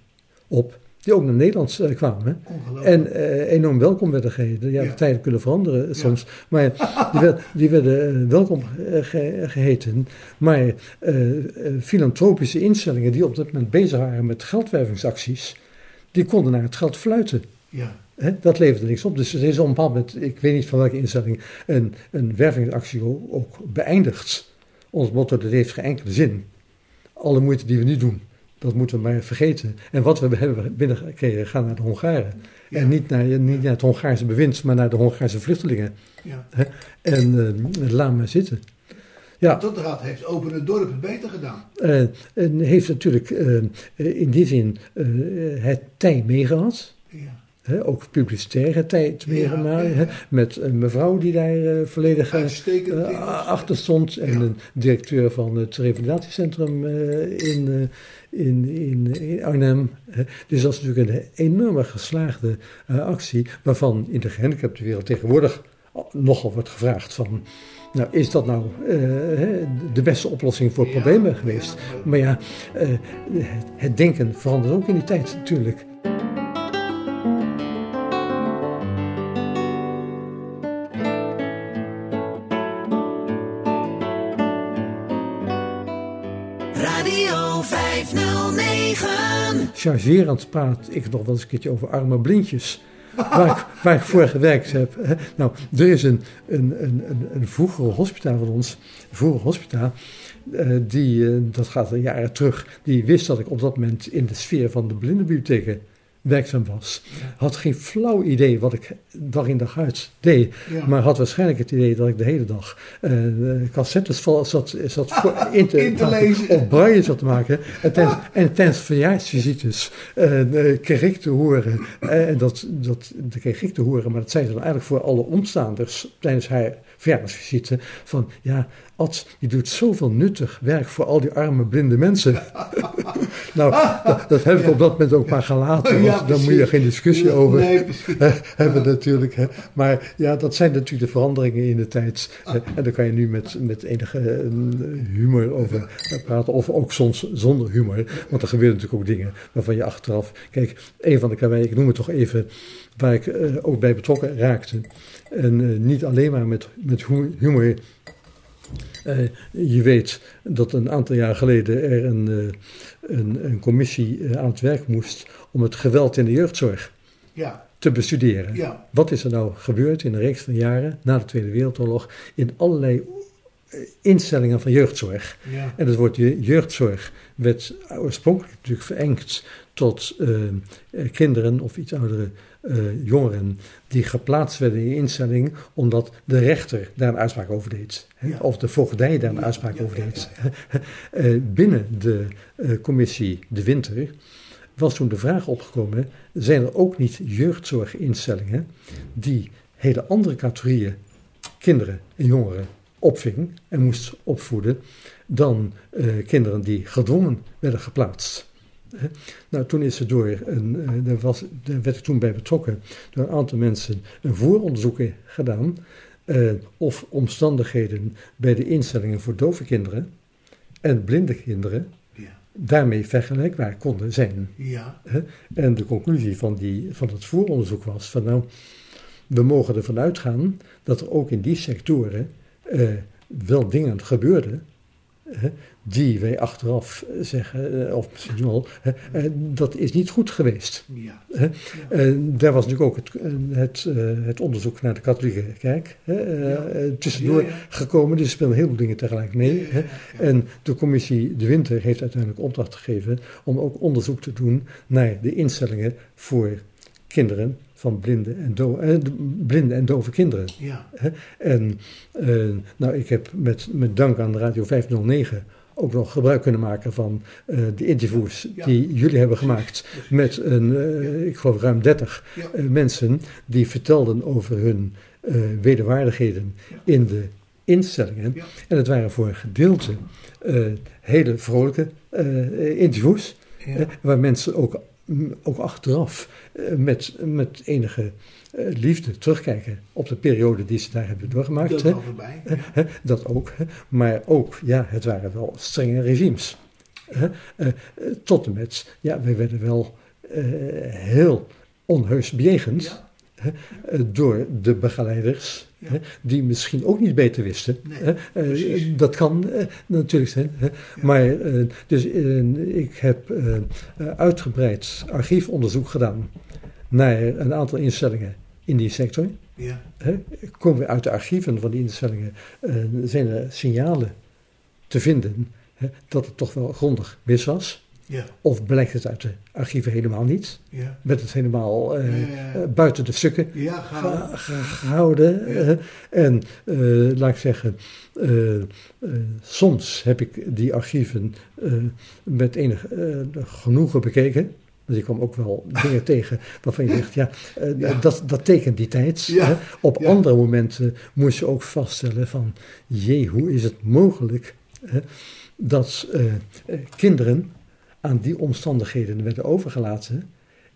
op, die ook naar Nederland eh, kwamen. En eh, enorm welkom werden geheten. Ja, de tijden kunnen veranderen soms. Maar die, werd- die werden eh, welkom eh, ge- geheten. Maar filantropische instellingen die op dat moment bezig waren met geldwervingsacties, die konden naar het geld fluiten. Ja. Hè, dat leverde niks op. Dus er is op een bepaald moment, ik weet niet van welke instelling, een, een wervingsactie ook, ook beëindigd. Ons motto, dat heeft geen enkele zin. Alle moeite die we nu doen, dat moeten we maar vergeten. En wat we hebben binnengekregen, gaan naar de Hongaren. Ja. En niet naar, niet naar het Hongaarse bewind, maar naar de Hongaarse vluchtelingen. ja. En eh, laat maar zitten. Ja, Dat raad heeft Open het Dorp het beter gedaan. eh, en heeft natuurlijk eh, in die zin het tij meegehad. Ook publicitaire tijd meegemaakt. ja, Met een mevrouw die daar eh, volledig eh, eh, achter stond. En Ja. een directeur van het revalidatiecentrum in, in, in, in Arnhem. Dus dat is natuurlijk een enorme geslaagde actie. Waarvan in de gehandicaptenwereld tegenwoordig nogal wordt gevraagd van... Nou, is dat nou de beste oplossing voor problemen geweest? Maar ja, het, het denken verandert ook in die tijd natuurlijk. Chargerend praat ik nog wel eens een keertje over arme blindjes. Waar ik, waar ik voor gewerkt heb. Nou, er is een, een, een, een, een vroegere hospitaal van ons, een vroegere hospitaal, eh, die, eh, dat gaat al jaren terug, die wist dat ik op dat moment in de sfeer van de blindenbibliotheken werkzaam was. Had geen flauw idee wat ik dag in dag uit deed. Ja. Maar had waarschijnlijk het idee dat ik de hele dag eh, cassettes zat, zat voor, in, te, In te lezen. Of braille zat te maken. En tijdens, en tijdens verjaarsvisites eh, eh, kreeg ik te horen. En dat, dat, dat kreeg ik te horen, maar dat zei ze dan eigenlijk voor alle omstaanders tijdens haar verjaardagsvisite. Van ja, Ad, je doet zoveel nuttig werk voor al die arme blinde mensen. nou, dat, dat heb ik op dat moment ook maar gelaten. Ja, dan moet je geen discussie over Nee, hebben natuurlijk. Hè. Maar ja, dat zijn natuurlijk de veranderingen in de tijd. Hè. En daar kan je nu met, met enige eh, humor over praten. Of ook soms zonder humor. Want er gebeuren natuurlijk ook dingen waarvan je achteraf... Kijk, een van de karweien, ik noem het toch even... waar ik eh, ook bij betrokken raakte. En eh, niet alleen maar met, met hu- humor... Eh, je weet dat een aantal jaar geleden er een, eh, een, een commissie aan het werk moest om het geweld in de jeugdzorg Ja, te bestuderen. ja, Wat is er nou gebeurd in een reeks van jaren na de Tweede Wereldoorlog in allerlei instellingen van jeugdzorg? ja. En het woord je- jeugdzorg werd oorspronkelijk natuurlijk verengd tot kinderen of iets oudere eh, jongeren die geplaatst werden in instellingen omdat de rechter daar een uitspraak over deed. Hè? Ja. Of de voogdij daar een Ja, uitspraak ja, over deed. Eh, binnen de eh, commissie De Winter was toen de vraag opgekomen: zijn er ook niet jeugdzorginstellingen die hele andere categorieën kinderen en jongeren opving en moest opvoeden dan kinderen die gedwongen werden geplaatst? Nou, toen is er door een, eh, daar, was, daar werd ik toen bij betrokken, door een aantal mensen een vooronderzoek gedaan eh, of omstandigheden bij de instellingen voor dove kinderen en blinde kinderen Ja, daarmee vergelijkbaar konden zijn. ja? En de conclusie van, die, van het vooronderzoek was van nou, we mogen ervan uitgaan dat er ook in die sectoren eh, wel dingen gebeurden die wij achteraf zeggen, eh, of misschien wel, eh, dat is niet goed geweest. ja. Daar was natuurlijk ook het, het, eh, het onderzoek naar de katholieke kerk Ja. tussendoor Ja, gekomen. Dus er spelen heel veel dingen tegelijk mee. En de commissie De Winter heeft uiteindelijk opdracht gegeven om ook onderzoek te doen naar de instellingen voor kinderen van blinde en, do eh, blinde en dove kinderen. Ja? En eh, nou, ik heb met, met dank aan Radio 509 ook nog gebruik kunnen maken van eh, de interviews Ja. die jullie hebben gemaakt met een, eh, ik geloof ruim 30 Ja. eh, mensen die vertelden over hun wederwaardigheden Ja. in de instellingen. En het waren voor een gedeelte hele vrolijke interviews, waar mensen ook, ook achteraf eh, met, met enige eh, liefde terugkijken op de periode die ze daar hebben doorgemaakt. Dat voorbij. Ja. Hè, dat ook. Maar ook, ja, het waren wel strenge regimes. Eh, eh, tot en met, ja, wij werden wel eh, heel onheus bejegend Ja. eh, door de begeleiders, Ja. hè, die misschien ook niet beter wisten. Nee, hè. Eh, dat kan eh, natuurlijk zijn. Hè. Maar eh, dus ik heb uitgebreid archiefonderzoek gedaan naar een aantal instellingen in die sector. Ja, Hè, komen we uit de archieven van die instellingen, zijn er signalen te vinden hè, dat het toch wel grondig mis was. Ja, Of blijkt het uit de archieven helemaal niet? ja. Werd het helemaal eh, Ja, eh, buiten de stukken gehouden? Hè? en eh, laat ik zeggen, eh, eh, soms heb ik die archieven eh, met enig eh, genoegen bekeken. Dus ik kwam ook wel dingen tegen waarvan je zegt, ja, eh, Ja. Dat, dat tekent die tijd. Ja. Hè? Op Ja. andere momenten moest je ook vaststellen van, jee, hoe is het mogelijk hè, dat eh, eh, kinderen aan die omstandigheden werden overgelaten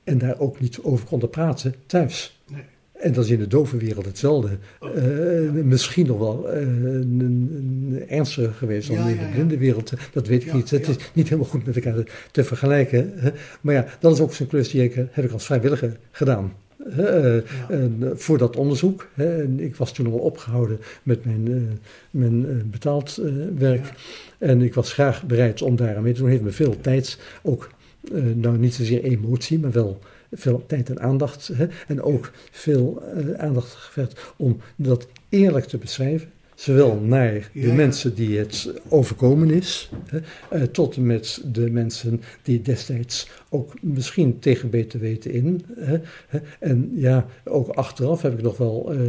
en daar ook niet over konden praten thuis. Nee. En dat is in de dove wereld hetzelfde. Oh, Eh, ja. Misschien nog wel eh, een, een ernstiger geweest dan Ja, in de ja. blinde wereld. Dat weet ik niet. Het is niet helemaal goed met elkaar te, te vergelijken. hè. Maar ja, dat is ook zo'n klus die ik, eh, heb ik als vrijwilliger gedaan. Eh, Ja. en, eh, voor dat onderzoek. hè. En ik was toen al opgehouden met mijn, eh, mijn betaald werk. Ja. En ik was graag bereid om daar aan mee te doen. Heeft me veel tijd, ook nou niet zozeer emotie, maar wel veel tijd en aandacht. Hè? En ook veel aandacht gevergd om dat eerlijk te beschrijven. Zowel naar de Ja, mensen die het overkomen is, hè, eh, tot en met de mensen die destijds ook misschien tegen beter weten in. Hè. En ja, ook achteraf heb ik nog wel eh,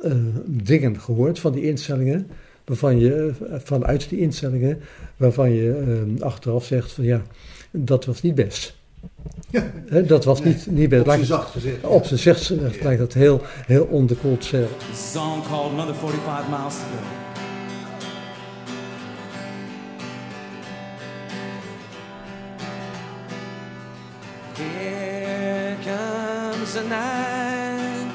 eh, dingen gehoord van die instellingen, waarvan je eh, vanuit die instellingen, waarvan je eh, achteraf zegt van ja, dat was niet best. Ja. Hè, dat was Nee, niet, niet best. Op zijn Lijkt- zacht gezegd. op zijn zegt lijkt dat heel, heel onderkoeld. eh, This is a song called Another 45 Miles to Go. comes the night.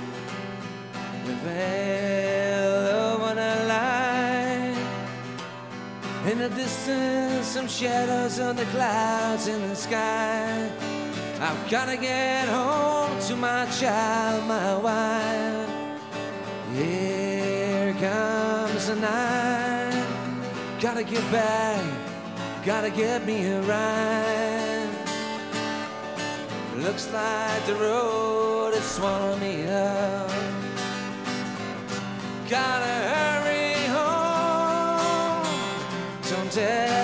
The veil over the light. In the distance, some shadows on the clouds in the sky. I've gotta get home to my child, my wife. Here comes the night. Gotta get back, gotta get me a ride. Looks like the road is swallowing me up. Gotta hurry home. Don't dare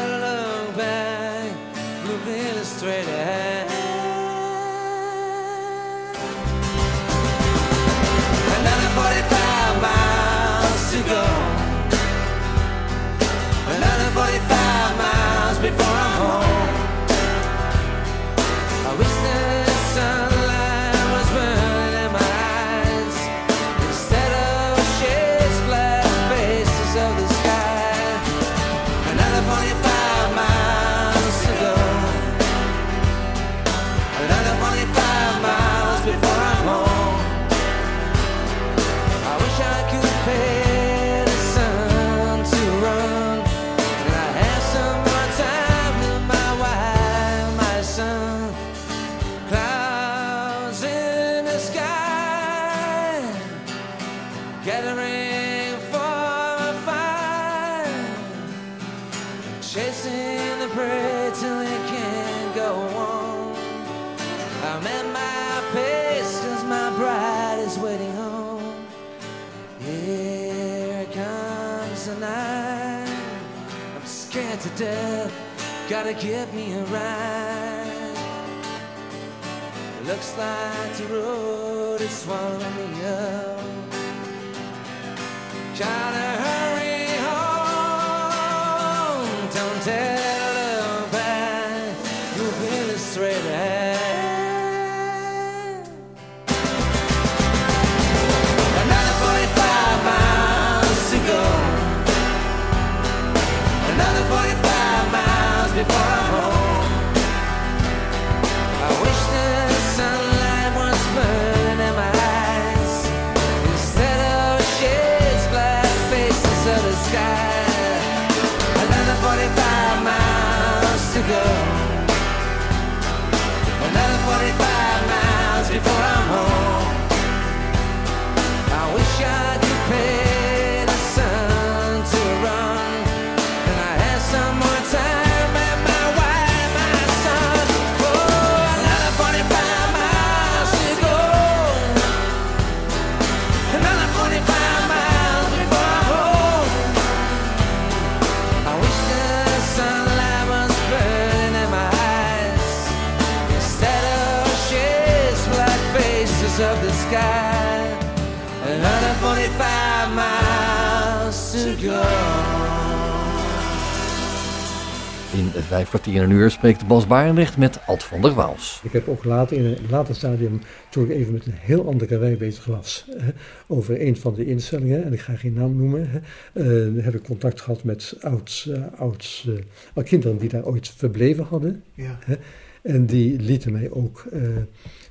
vijf kwartier en een uur spreekt Bas Barendrecht met Ad van der Waals. Ik heb ook later in een later stadium, toen ik even met een heel andere wij bezig was, hè, over een van de instellingen, en ik ga geen naam noemen, hè, eh, heb ik contact gehad met ouds, eh, ouds, eh, kinderen die daar ooit verbleven hadden. Ja. Hè, en die lieten mij ook eh,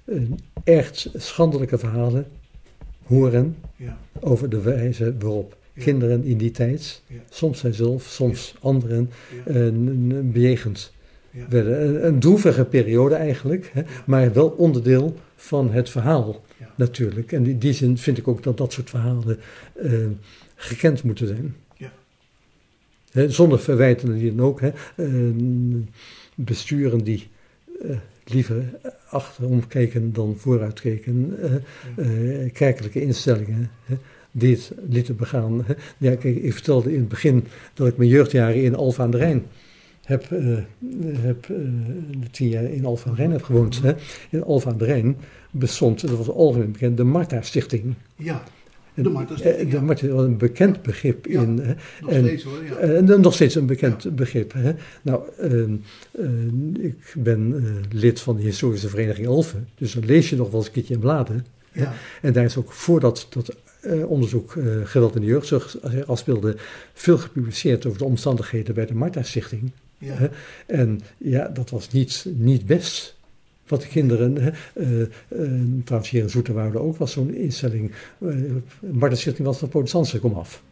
een erg schandelijke verhalen horen Ja. over de wijze waarop. Kinderen in die tijd, soms zijzelf, soms anderen, eh, bejegend Ja. werden. Een, droevige periode eigenlijk, hè, maar wel onderdeel van het verhaal natuurlijk. En in die zin vind ik ook dat dat soort verhalen eh, gekend moeten zijn. Ja. Zonder verwijten die dan ook. Hè, eh, besturen die eh, liever achterom keken dan vooruit keken. kerkelijke instellingen hè, die het lieten begaan. Ja, kijk, ik vertelde in het begin dat ik mijn jeugdjaren in Alphen aan de Rijn heb, eh, heb eh, tien jaar in Alphen aan de Rijn heb gewoond. Hè. In Alphen aan de Rijn bestond, dat was algemeen bekend, de Marta Stichting. Ja, En, De Marta Stichting, eh, De. Marta was een bekend begrip Ja, in. hè. nog En- steeds hoor. Ja. eh, nog steeds een bekend begrip. Hè? Nou, eh, eh, ik ben lid van de Historische Vereniging Alphen. Dus dan lees je nog wel eens een keertje in bladen. ja. En daar is ook voordat dat eh, onderzoek eh, geweld in de jeugdzorg afspeelde, veel gepubliceerd over de omstandigheden bij de Marta Stichting. ja. Hè? En ja, dat was niet, niet best wat de kinderen, hè, eh, trouwens hier in Zoeterwoude ook, was zo'n instelling. Uh, Marten Stichting was van protestantse kom af.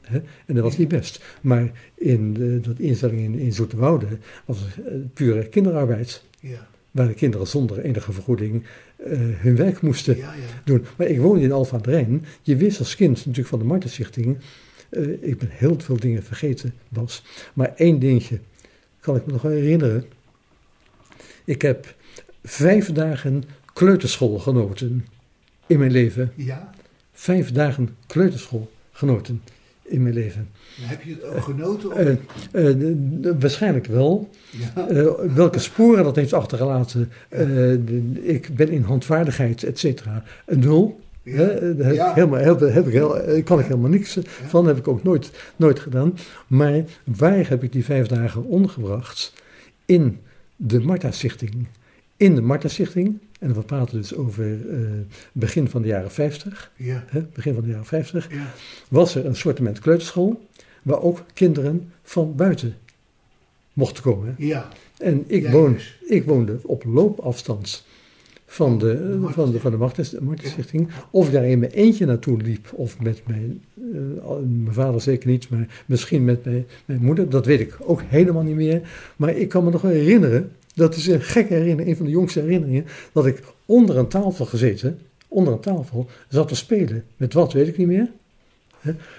Hè, en dat was niet best. Maar in de, dat instelling in, in Zoeterwoude was het pure kinderarbeid. Ja, Waar de kinderen zonder enige vergoeding hun werk moesten ja, ja. doen. Maar ik woonde in den Rijn. Je wist als kind natuurlijk van de Martenstichting. eh ik ben heel veel dingen vergeten, Bas. Maar één dingetje kan ik me nog wel herinneren. Ik heb vijf dagen kleuterschool genoten in mijn leven. Ja, Vijf dagen kleuterschool genoten in mijn leven. heb je het ook genoten? Of? De- waarschijnlijk wel. ja. Welke sporen dat heeft achtergelaten. de- ik ben in handvaardigheid, et cetera, een nul. Ja. Heb Ja. ik helemaal, heb, heb ik heel, kan ik helemaal niks van, heb ik ook nooit, nooit gedaan. Maar waar heb ik die vijf dagen ondergebracht? In de Marta Stichting. In de Marta Stichting, en we praten dus over eh, begin van de jaren 50, Ja, hè, begin van de jaren 50, ja, was er een soortement kleuterschool, waar ook kinderen van buiten mochten komen. ja. En ik, woon, dus. ik woonde op loopafstand van de, van de, van de Martenstichting. Of ik daar in mijn eentje naartoe liep, of met mijn, eh, mijn vader zeker niet, maar misschien met mijn, mijn moeder, dat weet ik ook helemaal niet meer. Maar ik kan me nog wel herinneren, dat is een gekke herinnering, een van de jongste herinneringen, dat ik onder een tafel gezeten, onder een tafel, zat te spelen. Met wat, weet ik niet meer.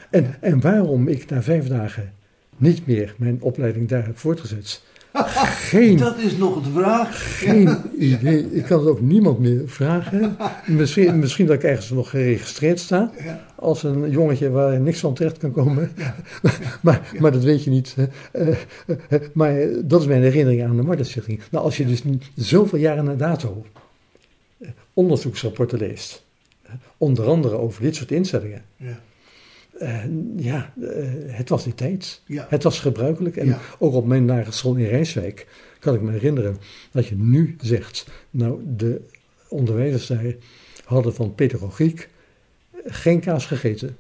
En, en waarom ik na vijf dagen niet meer mijn opleiding daar heb voortgezet. Geen Dat is nog de vraag. geen idee. Ik kan het ook niemand meer vragen. Misschien, misschien dat ik ergens nog geregistreerd sta. Als een jongetje waar niks van terecht kan komen. maar, maar dat weet je niet. Eh, eh, maar dat is mijn herinnering aan de Martenstichting. Nou, als je dus zoveel jaren na dato eh, onderzoeksrapporten leest. eh, Onder andere over dit soort instellingen. Ja, eh, ja, eh, het was die tijd. ja. Het was gebruikelijk. En Ja. ook op mijn lagere school in Rijswijk kan ik me herinneren dat je nu zegt, nou de onderwijzers daar hadden van pedagogiek geen kaas gegeten.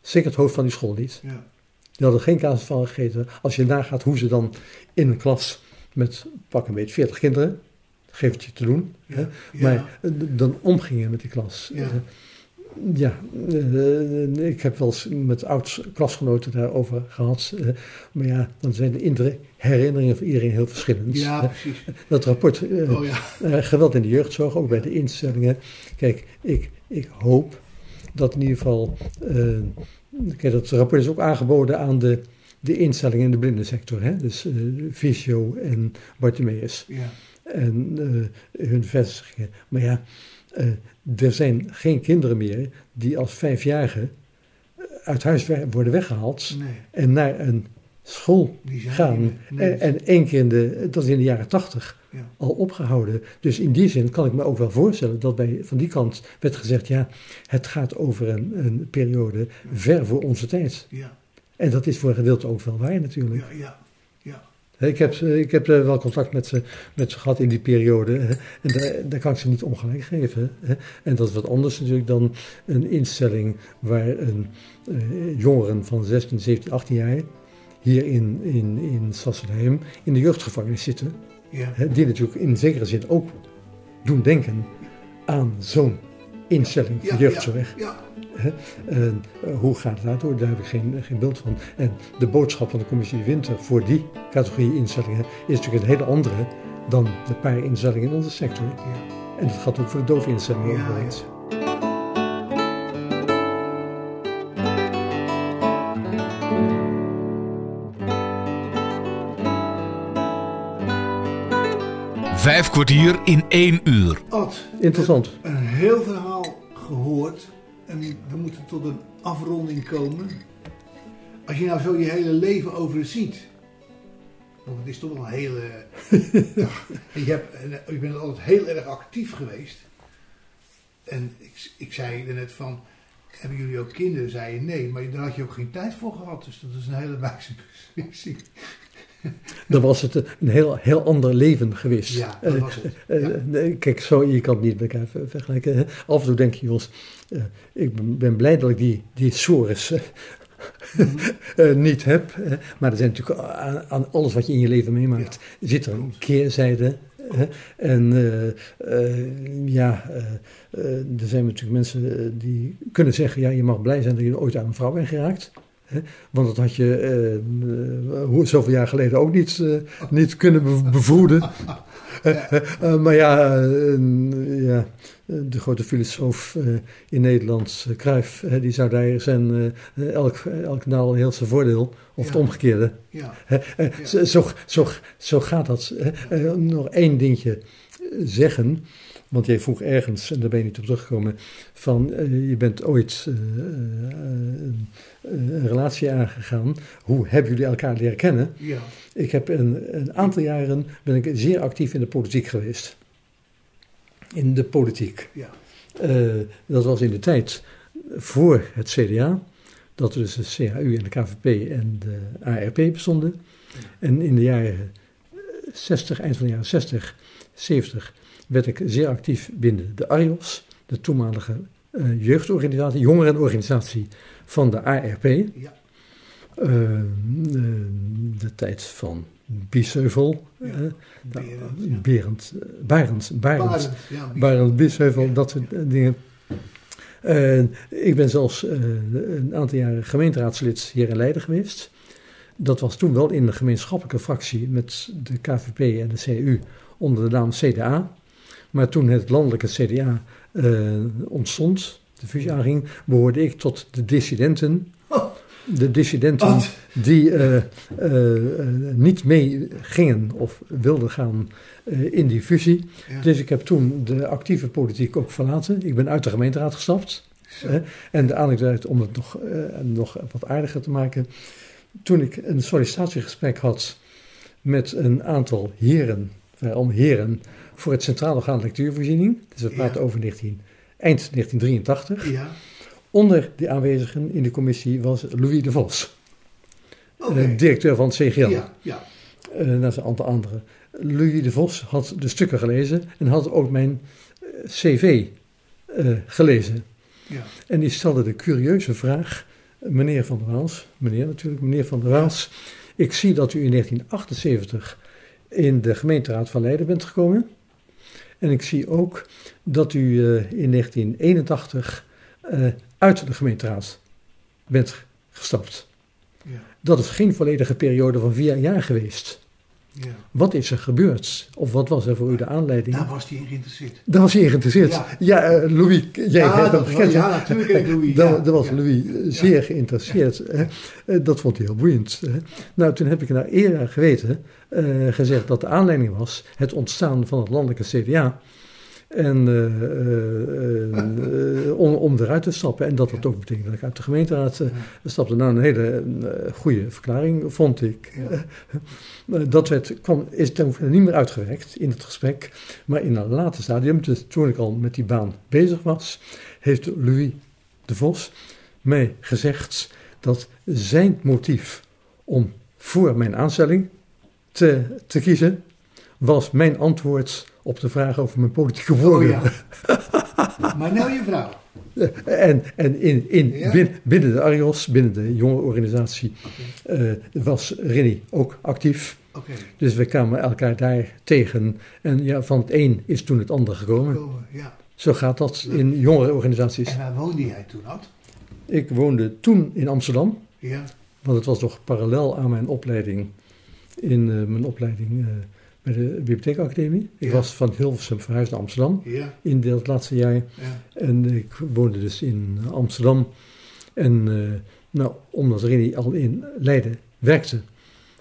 Zeker het hoofd van die school niet. ja. Die hadden geen kaas van gegeten. Als je nagaat hoe ze dan in een klas met pak een beetje 40 kinderen, geef het je te doen, Ja, hè, maar eh, dan omgingen met die klas. Ja. Eh, eh, ik heb wel eens met oud-klasgenoten daarover gehad. eh, maar ja, dan zijn de herinneringen van iedereen heel verschillend. ja, hè. precies. Dat rapport, eh, Oh ja. eh, geweld in de jeugdzorg, ook bij de instellingen. Kijk, ik, ik hoop dat in ieder geval. eh, kijk, dat rapport is ook aangeboden aan de, de instellingen in de blindensector. Hè? Dus eh Visio en Bartimeus Ja, en eh, hun vestigingen. Maar ja, eh, er zijn geen kinderen meer die als vijfjarigen eh, uit huis worden weggehaald nee. en naar een school gaan. meer. Nee. En, en één keer in de, dat is in de jaren tachtig Ja. al opgehouden. Dus in die zin kan ik me ook wel voorstellen dat bij, van die kant werd gezegd, ja, het gaat over een, een periode ver voor onze tijd. Ja, En dat is voor een gedeelte ook wel waar natuurlijk. ja. Ik heb, ik heb eh, wel contact met ze, met ze gehad in die periode. En daar, daar kan ik ze niet ongelijk geven. En dat is wat anders natuurlijk dan een instelling waar een, eh, jongeren van 16, 17, 18 jaar hier in, in, in Sassenheim in de jeugdgevangenis zitten. ja. Die natuurlijk in zekere zin ook doen denken aan zo'n instelling Ja, van jeugdzorg. Ja, En eh, hoe gaat het daardoor? Daar heb ik geen, geen beeld van. En de boodschap van de commissie Winter voor die categorie instellingen is natuurlijk een hele andere dan de paar instellingen in onze sector. ja. En dat gaat ook voor de doofinstellingen. Ja, overigens. Vijf kwartier in één uur. Ad, Interessant. een heel verhaal gehoord en we moeten tot een afronding komen. Als je nou zo je hele leven overziet, want het is toch wel een hele. je, hebt, je bent altijd heel erg actief geweest. En ik, ik zei er net van, hebben jullie ook kinderen? Zei je nee, maar daar had je ook geen tijd voor gehad. Dus dat is een hele wijze beslissing. Dan was het een heel, heel ander leven geweest. Ja, dat Eh, was het. eh, Ja. nee, kijk, zo, je kan het niet met elkaar ver- vergelijken. Af en toe denk je, jongens, eh, ik ben- blij dat ik die, die sores eh, Mhm. eh, niet heb. maar er zijn natuurlijk aan, aan alles wat je in je leven meemaakt, zit er een keerzijde Hè? En eh, eh, ja, eh, eh, er zijn natuurlijk mensen eh, die kunnen zeggen: ja, je mag blij zijn dat je ooit aan een vrouw bent geraakt. Want dat had je eh, eh, zoveel jaar geleden ook niet, eh, niet kunnen be- bevroeden. Eh, maar ja, ja, de grote filosoof in Nederland, Cruijff, die zou daar zijn elk, elk nadeel heel zijn voordeel, of het omgekeerde. Ja. Zo, zo, zo, gaat dat. nog één dingetje zeggen. Want jij vroeg ergens, en daar ben je niet op teruggekomen, van je bent ooit een, relatie aangegaan. Hoe hebben jullie elkaar leren kennen? Ja. Ik heb een, een aantal jaren ben ik zeer actief in de politiek geweest. In de politiek. Ja. Eh, dat was in de tijd voor het CDA. Dat dus de CAU en de KVP en de ARP bestonden. En in de jaren 60, eind van de jaren 60, 70, werd ik zeer actief binnen de ARIOS, de toenmalige eh, jeugdorganisatie, jongerenorganisatie van de ARP. Ja. Eh, eh, de tijd van Biesheuvel, Ja. eh, Berend, ja. Berend, eh, Barend, Barend, Barend, ja, Barend Biesheuvel, Ja. dat soort dingen. Ik ben zelfs een aantal jaren gemeenteraadslid hier in Leiden geweest. Dat was toen wel in de gemeenschappelijke fractie met de KVP en de CU onder de naam CDA. Maar toen het landelijke CDA ontstond, de fusie aanging, behoorde ik tot de dissidenten. De dissidenten die eh, eh, eh, niet mee gingen of wilden gaan in die fusie. Ja. Dus ik heb toen de actieve politiek ook verlaten. Ik ben uit de gemeenteraad gestapt. Hè? En de aanleiding om het nog, nog wat aardiger te maken. Toen ik een sollicitatiegesprek had met een aantal heren, om heren, voor het Centraal Orgaan Lectuurvoorziening. Dus we Ja. praten over 19, eind 1983. Ja. Onder de aanwezigen in de commissie was Louis de Vos, eh, directeur van het CGL. Ja. Ja. Eh, naast een aantal anderen. Louis de Vos had de stukken gelezen en had ook mijn eh, cv gelezen. Ja. En die stelde de curieuze vraag, meneer Van der Waals, meneer natuurlijk, meneer Van der Waals, ik zie dat u in 1978 in de gemeenteraad van Leiden bent gekomen. En ik zie ook dat u eh, in 1981 eh, uit de gemeenteraad bent gestapt. Ja. Dat is geen volledige periode van vier jaar geweest. Ja. Wat is er gebeurd? Of wat was er voor u de aanleiding? Daar was hij in geïnteresseerd. Daar was hij in geïnteresseerd. Ja. Ja, eh, Louis, jij Ja, hebt hem gekend. ja, natuurlijk Louis, Daar was. Louis eh, zeer geïnteresseerd. hè. Eh, Dat vond hij heel boeiend. hè. Nou, toen heb ik naar eer geweten gezegd dat de aanleiding was het ontstaan van het landelijke CDA. En eh, eh, eh, om, om eruit te stappen. En dat dat ook betekent dat ik uit de gemeenteraad stapte. Nou, een hele goede verklaring, vond ik. Dat werd, kwam, is toen niet meer uitgewerkt in het gesprek. Maar in een later stadium, dus toen ik al met die baan bezig was, heeft Louis de Vos mij gezegd dat zijn motief om voor mijn aanstelling te, te kiezen, was mijn antwoord op de vraag over mijn politieke Oh voorkeur. ja. maar nou je vrouw. En, en in, in, Ja. bin- binnen de ARIOS, binnen de jonge organisatie, eh, was Rennie ook actief. Oké. Dus we kwamen elkaar daar tegen. En ja, van het een is toen het ander gekomen. Komen, Ja. Zo gaat dat in jongere organisaties. En waar woonde jij toen, Ad? Ik woonde toen in Amsterdam, Ja. want het was nog parallel aan mijn opleiding in eh, mijn opleiding eh, bij de Bibliotheekacademie. Ik Ja. was van Hilversum verhuisd naar Amsterdam Ja. in dat laatste jaar. Ja. En ik woonde dus in Amsterdam. En eh, nou, omdat Rini al in Leiden werkte,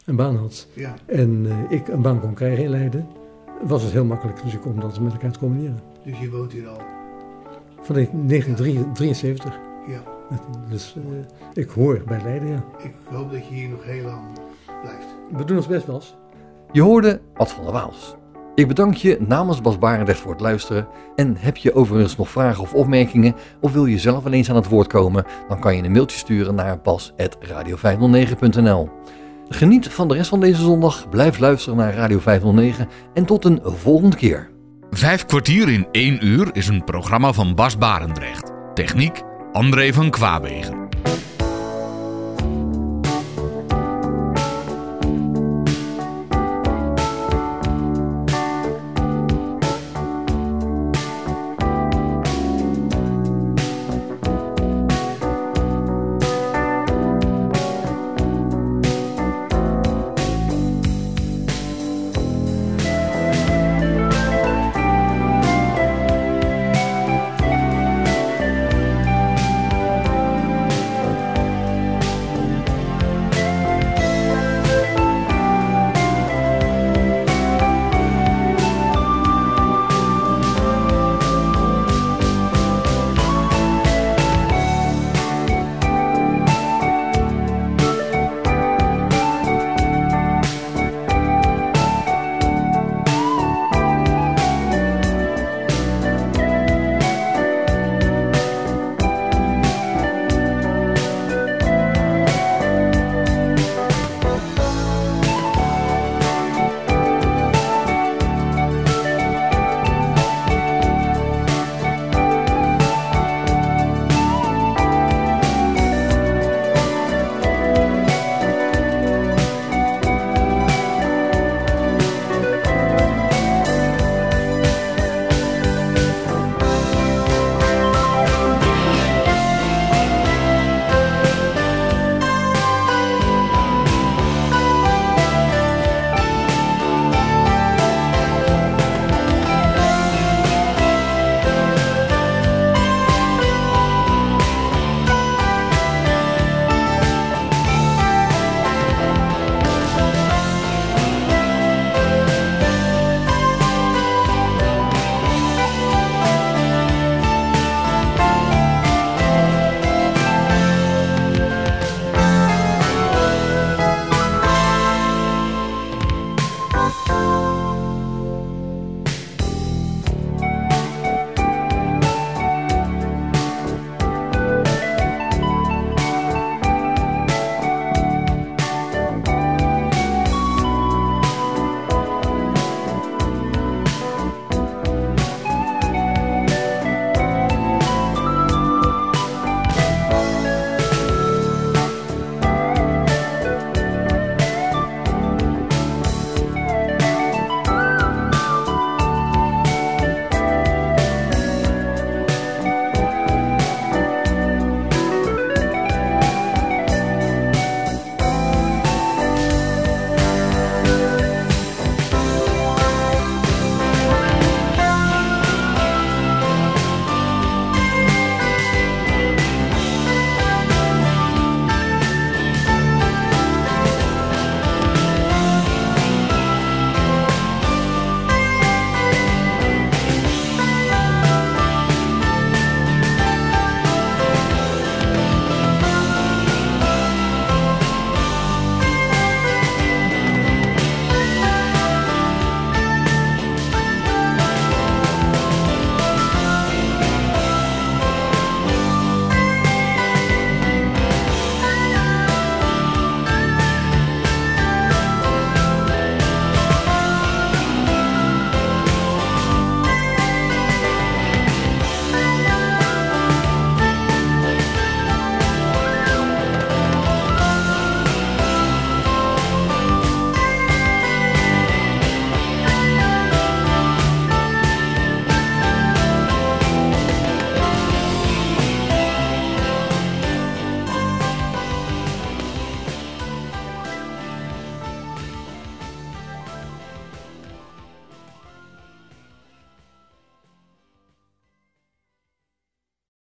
een baan had, Ja. en eh, ik een baan kon krijgen in Leiden, was het heel makkelijk dus ik om dat met elkaar te combineren. Dus je woont hier al. Van 1973. Ja. Dus eh, ik hoor bij Leiden, ja. Ik hoop dat je hier nog heel lang blijft. We doen ons best wel eens. Je hoorde Ad van der Waals. Ik bedank je namens Bas Barendrecht voor het luisteren. En heb je overigens nog vragen of opmerkingen, of wil je zelf eens aan het woord komen, dan kan je een mailtje sturen naar bas.radio509.nl. Geniet van de rest van deze zondag, blijf luisteren naar Radio 509 en tot een volgende keer. Vijf kwartier in één uur is een programma van Bas Barendrecht. Techniek André van Kwaabegen.